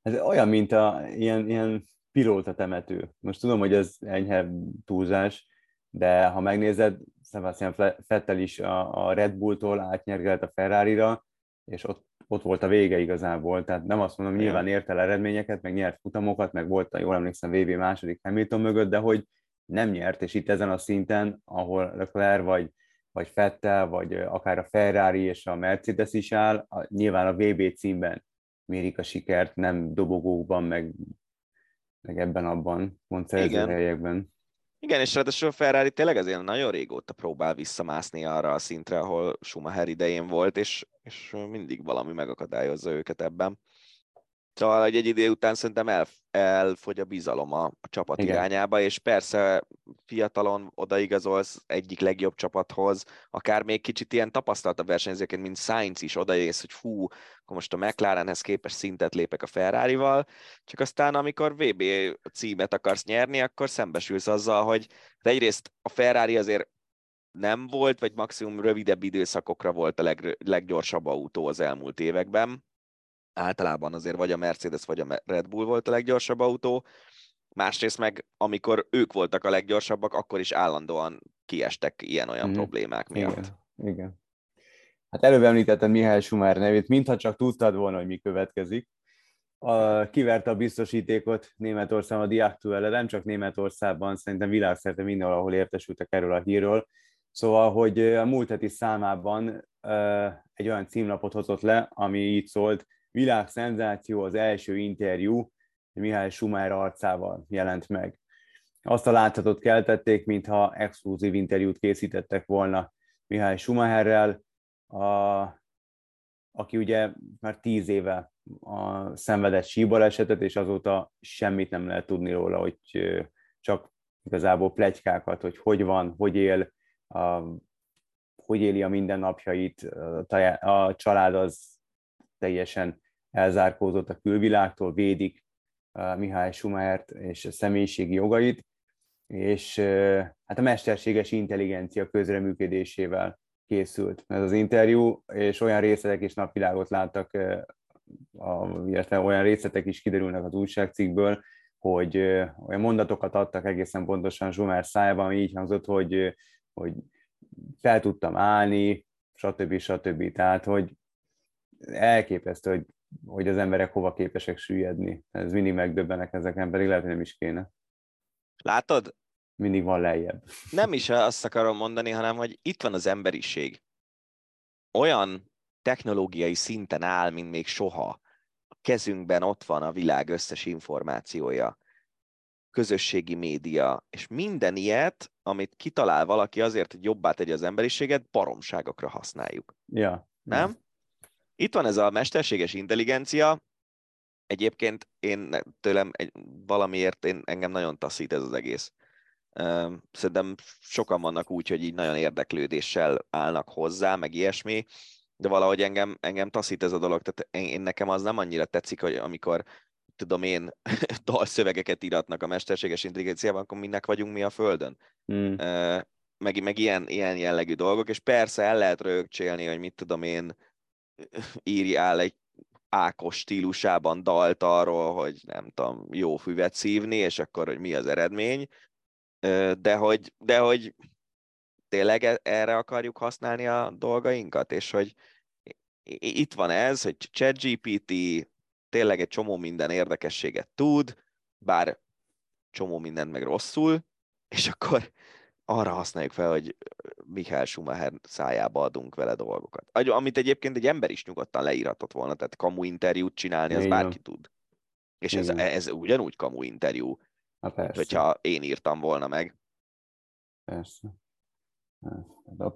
Ez olyan, mint a ilyen, ilyen pilóta temető. Most tudom, hogy ez enyhe túlzás, de ha megnézed, Sebastian Fettel is a, a Red Bulltól átnyergelt a Ferrari-ra, és ott, ott volt a vége igazából. Tehát nem azt mondom, nyilván ért el eredményeket, meg nyert futamokat, meg volt, jól emlékszem, VB második Hamilton mögött, de hogy nem nyert, és itt ezen a szinten, ahol Leclerc vagy, vagy Fettel, vagy akár a Ferrari és a Mercedes is áll, a, nyilván a VB címben mérik a sikert, nem dobogókban, meg meg ebben-abban pontszerző helyekben. Igen, és ráadásul a Ferrari tényleg azért nagyon régóta próbál visszamászni arra a szintre, ahol Schumacher idején volt, és, és mindig valami megakadályozza őket ebben. Szóval egy, egy idő után szerintem el, elfogy a bizalom a, a csapat Igen. irányába, és persze fiatalon odaigazolsz egyik legjobb csapathoz, akár még kicsit ilyen tapasztalt a versenyzőként, mint Sainz is odaész, hogy fú, akkor most a McLarenhez képes szintet lépek a Ferrari-val, csak aztán amikor VB címet akarsz nyerni, akkor szembesülsz azzal, hogy egyrészt a Ferrari azért nem volt, vagy maximum rövidebb időszakokra volt a leg, leggyorsabb autó az elmúlt években, általában azért vagy a Mercedes, vagy a Red Bull volt a leggyorsabb autó, másrészt meg amikor ők voltak a leggyorsabbak, akkor is állandóan kiestek ilyen-olyan mm. problémák miatt. Igen. Igen. Hát előbb említettem Mihály Schumacher nevét, mintha csak tudtad volna, hogy mi következik. A, kiverte a biztosítékot Németországban a Diaktuelle, nem csak Németországban, szerintem világszerte mindenhol, ahol értesültek erről a hírról. Szóval, hogy a múlt heti számában egy olyan címlapot hozott le, ami így szólt, világszenzáció az első interjú Mihály Schumacher arcával jelent meg. Azt a láthatót keltették, mintha exkluzív interjút készítettek volna Mihály Schumacherrel, a, aki ugye már tíz éve a szenvedett síbalesetet, és azóta semmit nem lehet tudni róla, hogy csak igazából plegykákat, hogy hogy van, hogy él, a, hogy éli a mindennapjait, a, a család az teljesen elzárkózott a külvilágtól, védik Mihály Schumert és a személyiségi jogait, és hát a mesterséges intelligencia közreműködésével készült ez az interjú, és olyan részletek is napvilágot láttak, illetve olyan részletek is kiderülnek az újságcikkből, hogy olyan mondatokat adtak egészen pontosan Zsumer szájában, ami így hangzott, hogy, hogy fel tudtam állni, stb. stb. Tehát, hogy elképesztő, hogy hogy az emberek hova képesek süllyedni. Ez mindig megdöbbenek ezeken, pedig lehet, hogy nem is kéne. Látod? Mindig van lejjebb. Nem is azt akarom mondani, hanem hogy itt van az emberiség. Olyan technológiai szinten áll, mint még soha. A kezünkben ott van a világ összes információja, közösségi média, és minden ilyet, amit kitalál valaki azért, hogy jobbá tegye az emberiséget, baromságokra használjuk. Ja. Nem? Itt van ez a mesterséges intelligencia, egyébként én tőlem egy, valamiért én, engem nagyon taszít ez az egész. Szerintem sokan vannak úgy, hogy így nagyon érdeklődéssel állnak hozzá, meg ilyesmi. de valahogy engem, engem taszít ez a dolog, tehát én, én nekem az nem annyira tetszik, hogy amikor tudom én, dalszövegeket íratnak a mesterséges intelligenciában, akkor minek vagyunk mi a Földön. Mm. Meg, meg ilyen, ilyen jellegű dolgok, és persze el lehet rögcsélni, hogy mit tudom én, írjál egy Ákos stílusában dalt arról, hogy nem tudom, jó füvet szívni, és akkor, hogy mi az eredmény, de hogy, de hogy tényleg e, erre akarjuk használni a dolgainkat, és hogy itt van ez, hogy ChatGPT tényleg egy csomó minden érdekességet tud, bár csomó mindent meg rosszul, és akkor arra használjuk fel, hogy Michael Schumacher szájába adunk vele dolgokat. Amit egyébként egy ember is nyugodtan leírhatott volna, tehát kamu interjút csinálni, az bárki tud. És ez, ez ugyanúgy kamu interjú, hogyha én írtam volna meg. Persze.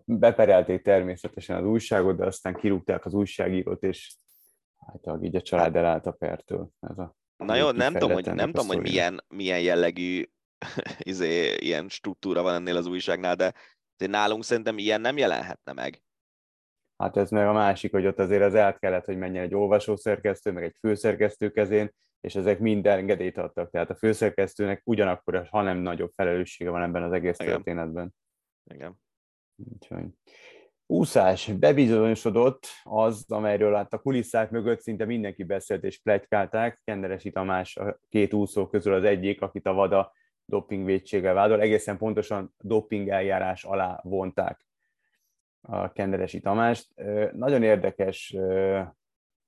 Beperelték természetesen az újságot, de aztán kirúgták az újságírót, és hát így a család elállt a pertől. Ez a, Na jó, nem tudom, hogy, nem tudom, hogy milyen, milyen jellegű izé, ilyen struktúra van ennél az újságnál, de nálunk szerintem ilyen nem jelenhetne meg. Hát ez meg a másik, hogy ott azért az át kellett, hogy menjen egy olvasószerkesztő, meg egy főszerkesztő kezén, és ezek mind engedélyt adtak. Tehát a főszerkesztőnek ugyanakkor, ha nem nagyobb felelőssége van ebben az egész Igen. történetben. Igen. Úgyhogy. Úszás. Bebizonyosodott az, amelyről hát a kulisszák mögött szinte mindenki beszélt és plegykálták. Kenderesi Tamás a két úszó közül az egyik, akit a VADA dopingvédséggel vádol. Egészen pontosan doping eljárás alá vonták a Kenderesi Tamást. Nagyon érdekes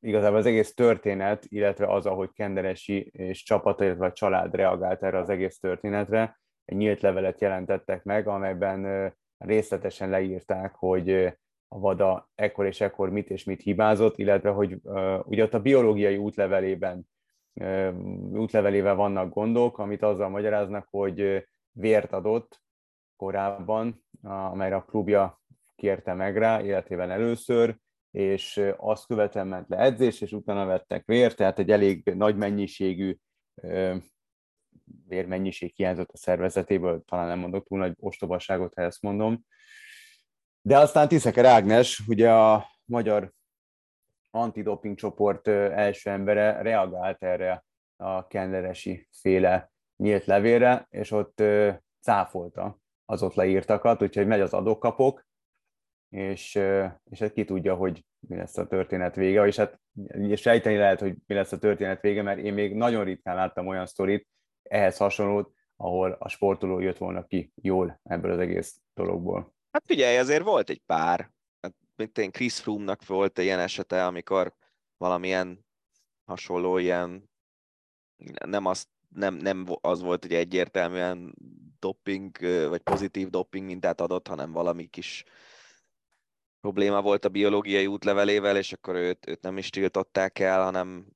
igazából az egész történet, illetve az, ahogy Kenderesi és csapata, illetve a család reagált erre az egész történetre. Egy nyílt levelet jelentettek meg, amelyben részletesen leírták, hogy a VADA ekkor és ekkor mit és mit hibázott, illetve hogy ugye ott a biológiai útlevelében útlevelével vannak gondok, amit azzal magyaráznak, hogy vért adott korábban, amelyre a klubja kérte meg rá, életében először, és azt követően ment le edzés, és utána vettek vért, tehát egy elég nagy mennyiségű vérmennyiség hiányzott a szervezetéből, talán nem mondok túl nagy ostobaságot, ha ezt mondom. De aztán Tiszeker Ágnes, ugye a magyar antidoping csoport első embere reagált erre a kenderesi féle nyílt levélre, és ott cáfolta az ott leírtakat, úgyhogy megy az adókapok, és, és hát ki tudja, hogy mi lesz a történet vége, és hát sejteni lehet, hogy mi lesz a történet vége, mert én még nagyon ritkán láttam olyan sztorit, ehhez hasonlót, ahol a sportoló jött volna ki jól ebből az egész dologból. Hát figyelj, azért volt egy pár. Mint én Chris Froome-nak volt ilyen esete, amikor valamilyen hasonló ilyen nem, az, nem, nem az volt, hogy egyértelműen doping, vagy pozitív doping mintát adott, hanem valami kis probléma volt a biológiai útlevelével, és akkor őt, őt nem is tiltották el, hanem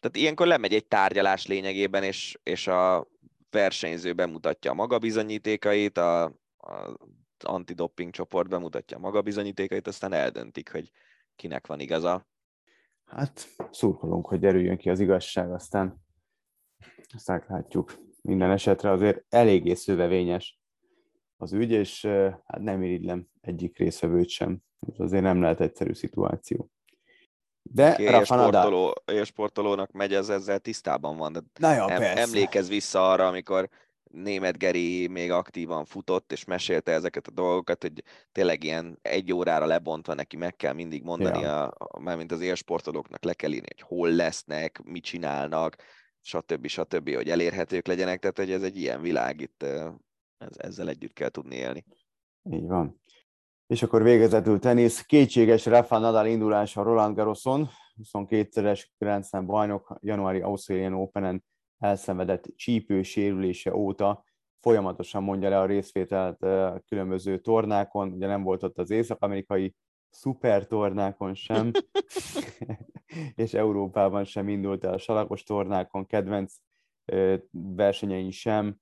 tehát ilyenkor lemegy egy tárgyalás lényegében, és, és a versenyző bemutatja a maga bizonyítékait, a, a antidoping csoport bemutatja maga bizonyítékait, aztán eldöntik, hogy kinek van igaza. Hát szurkolunk, hogy derüljön ki az igazság, aztán aztán látjuk. Minden esetre azért eléggé szövevényes az ügy, és hát nem irigylem egyik részvevőt sem. Ez azért nem lehet egyszerű szituáció. De okay, Rafa sportoló, sportolónak megy, ez ezzel tisztában van. De Na jó, em, persze. Emlékez vissza arra, amikor német Geri még aktívan futott, és mesélte ezeket a dolgokat, hogy tényleg ilyen egy órára lebontva neki meg kell mindig mondani, ja. a, a, mármint az élsportolóknak le kell írni, hogy hol lesznek, mit csinálnak, stb. stb., hogy elérhetők legyenek, tehát hogy ez egy ilyen világ, itt ez, ezzel együtt kell tudni élni. Így van. És akkor végezetül tenisz. Kétséges Rafa Nadal indulása Roland Garroson, 22-szeres Grand Slam bajnok januári Australian Open-en elszenvedett csípő sérülése óta folyamatosan mondja le a részvételt a különböző tornákon, ugye nem volt ott az észak-amerikai szupertornákon sem, és Európában sem indult el a salakos tornákon, kedvenc versenyein sem,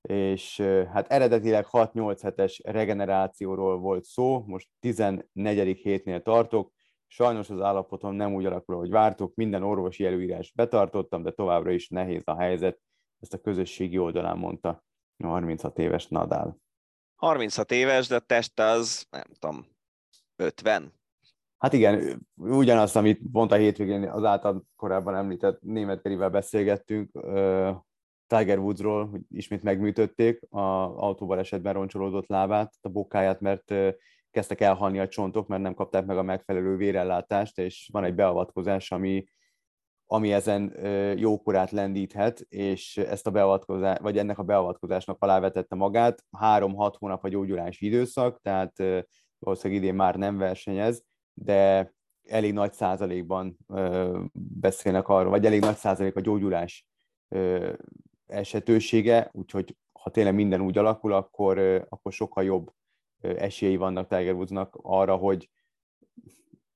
és hát eredetileg 6-8 hetes regenerációról volt szó, most 14. hétnél tartok, sajnos az állapotom nem úgy alakul, ahogy vártuk, minden orvosi előírást betartottam, de továbbra is nehéz a helyzet, ezt a közösségi oldalán mondta a 36 éves Nadal. 36 éves, de a test az, nem tudom, 50? Hát igen, ugyanazt, amit pont a hétvégén az által korábban említett német Gerivel beszélgettünk, Tiger Woodsról, hogy ismét megműtötték, a autóval esetben roncsolódott lábát, a bokáját, mert kezdtek elhalni a csontok, mert nem kapták meg a megfelelő vérellátást, és van egy beavatkozás, ami, ami ezen jókorát lendíthet, és ezt a beavatkozás, vagy ennek a beavatkozásnak alávetette magát. Három-hat hónap a gyógyulási időszak, tehát valószínűleg idén már nem versenyez, de elég nagy százalékban beszélnek arról, vagy elég nagy százalék a gyógyulás esetősége, úgyhogy ha tényleg minden úgy alakul, akkor, akkor sokkal jobb esélyei vannak Tiger Woodsnak arra, hogy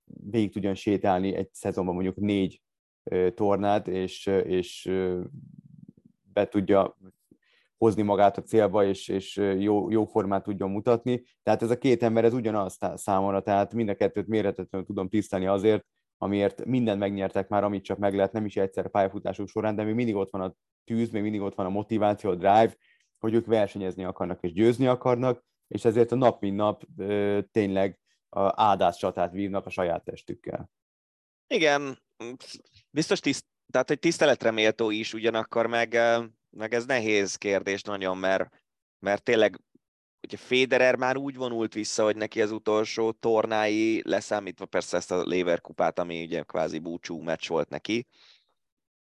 végig tudjon sétálni egy szezonban mondjuk négy tornát, és, és be tudja hozni magát a célba, és, és jó, jó formát tudjon mutatni. Tehát ez a két ember, ez ugyanaz számomra, tehát mind a kettőt méretetlenül tudom tisztelni azért, amiért mindent megnyertek már, amit csak meg lehet, nem is egyszer a pályafutásuk során, de még mindig ott van a tűz, még mindig ott van a motiváció, a drive, hogy ők versenyezni akarnak és győzni akarnak, és ezért a nap mint nap tényleg a áldás csatát vívnak a saját testükkel. Igen, biztos tiszt, tehát egy tiszteletre méltó is, ugyanakkor meg, meg ez nehéz kérdés nagyon, mert, mert tényleg ugye Federer már úgy vonult vissza, hogy neki az utolsó tornái, leszámítva persze ezt a Lever kupát, ami ugye kvázi búcsú meccs volt neki,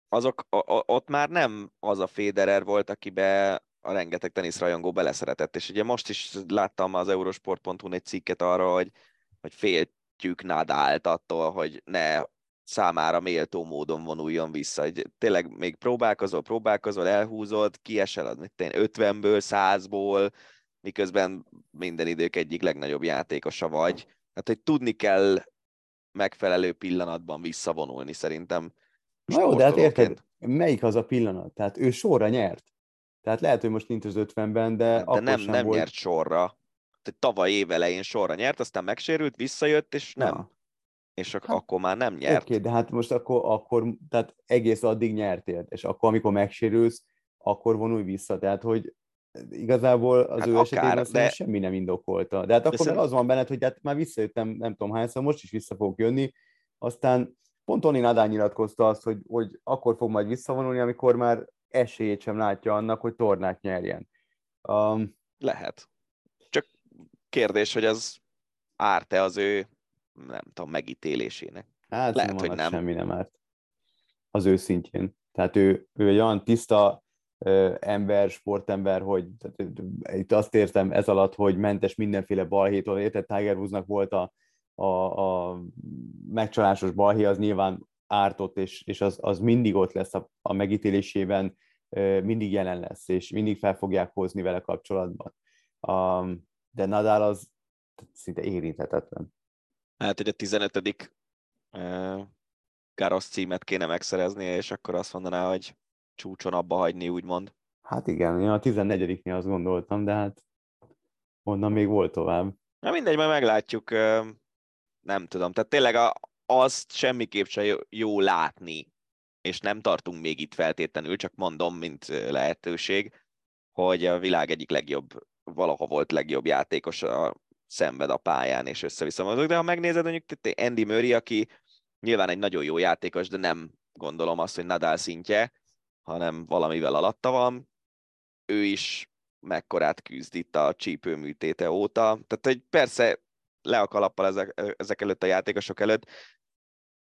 azok, ott már nem az a Federer volt, akibe a rengeteg teniszrajongó beleszeretett, és ugye most is láttam az eurosport.hu egy cikket arra, hogy, hogy féltjük Nadált attól, hogy ne számára méltó módon vonuljon vissza. Hogy tényleg még próbálkozol, próbálkozol, elhúzod, kiesel az 50-ből, 100-ból, miközben minden idők egyik legnagyobb játékosa vagy. Hát, hogy tudni kell megfelelő pillanatban visszavonulni szerintem. Na jó, de hát érted, melyik az a pillanat? Tehát ő sorra nyert. Tehát lehet, hogy most nincs az 50-ben, de, de akkor nem, sem nem volt... nyert sorra. Tehát tavaly évelején sorra nyert, aztán megsérült, visszajött, és nem. Ja. És ak- hát, akkor már nem nyert. Oké, okay, de hát most akkor, akkor, tehát egész addig nyertél, és akkor, amikor megsérülsz, akkor vonulj vissza. Tehát, hogy igazából az hát ő akár, esetében azt de... semmi nem indokolta. De hát akkor de meg az van benned, hogy hát már visszajöttem, nem tudom hányszor, most is vissza fogok jönni, aztán pont Tony Nadal nyilatkozta azt, hogy, hogy akkor fog majd visszavonulni, amikor már esélyét sem látja annak, hogy tornát nyerjen. Um, Lehet. Csak kérdés, hogy az árt-e az ő, nem tudom, megítélésének. Hát Lehet, hogy nem. Semmi nem árt. Az ő szintjén. Tehát ő, ő egy olyan tiszta ö, ember, sportember, hogy tehát, itt azt értem ez alatt, hogy mentes mindenféle balhétól, érted? Tiger Woodsnak volt a, a, a megcsalásos balhé, az nyilván ártott, és, és az, az mindig ott lesz a, a megítélésében, mindig jelen lesz, és mindig fel fogják hozni vele kapcsolatban. Um, de Nadal az szinte érinthetetlen. Hát, hogy a 15. Uh, Garosz címet kéne megszereznie, és akkor azt mondaná, hogy csúcson abba hagyni, úgymond. Hát igen, én a 14-nél azt gondoltam, de hát onnan még volt tovább. Na mindegy, majd meglátjuk. Nem tudom. Tehát tényleg a, azt semmiképp sem jó, jó látni, és nem tartunk még itt feltétlenül, csak mondom, mint lehetőség, hogy a világ egyik legjobb, valaha volt legjobb játékos a szenved a pályán, és össze-vissza. De ha megnézed, mondjuk Andy Murray, aki nyilván egy nagyon jó játékos, de nem gondolom azt, hogy Nadal szintje, hanem valamivel alatta van. Ő is mekkorát küzd itt a csípőműtéte óta. Tehát, hogy persze le a kalappal ezek, ezek előtt a játékosok előtt,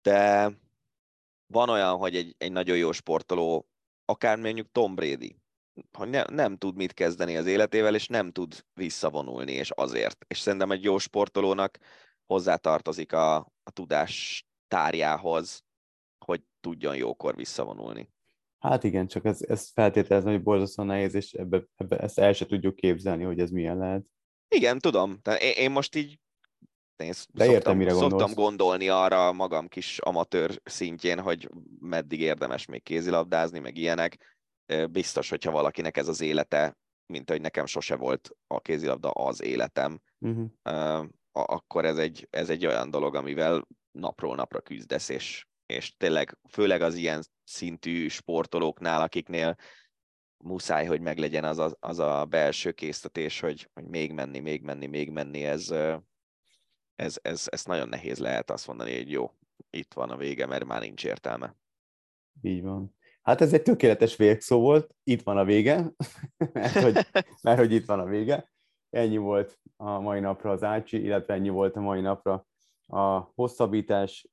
de van olyan, hogy egy, egy nagyon jó sportoló, akár mondjuk Tom Brady, hogy ne, nem tud mit kezdeni az életével, és nem tud visszavonulni, és azért. És szerintem egy jó sportolónak hozzátartozik a, a tudás tárjához, hogy tudjon jókor visszavonulni. Hát igen, csak ez, ez feltételezem, hogy borzasztóan nehéz, és ebbe, ebbe, ezt el se tudjuk képzelni, hogy ez milyen lehet. Igen, tudom. Tehát én, én most így én De szoktam, értem, mire gondolsz. szoktam gondolni arra magam kis amatőr szintjén, hogy meddig érdemes még kézilabdázni, meg ilyenek. Biztos, hogyha valakinek ez az élete, mint hogy nekem sose volt a kézilabda az életem, uh-huh. akkor ez egy, ez egy olyan dolog, amivel napról napra küzdesz, és, és tényleg főleg az ilyen szintű sportolóknál, akiknél muszáj, hogy meglegyen az a, az a belső késztetés, hogy, hogy még menni, még menni, még menni, ez, ez, ez, ez nagyon nehéz lehet azt mondani, hogy jó, itt van a vége, mert már nincs értelme. Így van. Hát ez egy tökéletes végszó volt, itt van a vége, mert, hogy, mert hogy itt van a vége. Ennyi volt a mai napra az Ácsi, illetve ennyi volt a mai napra a hosszabbítás.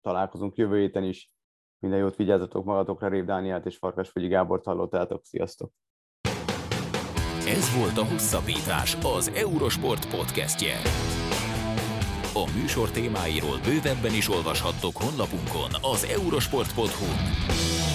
Találkozunk jövő héten is. Minden jót vigyázzatok magatokra, Rév Dániát és Farkasfogyi Gábort hallottátok. Sziasztok! Ez volt a Hosszabbítás, az Eurosport podcastje. A műsor témáiról bővebben is olvashattok honlapunkon az eurosport.hu.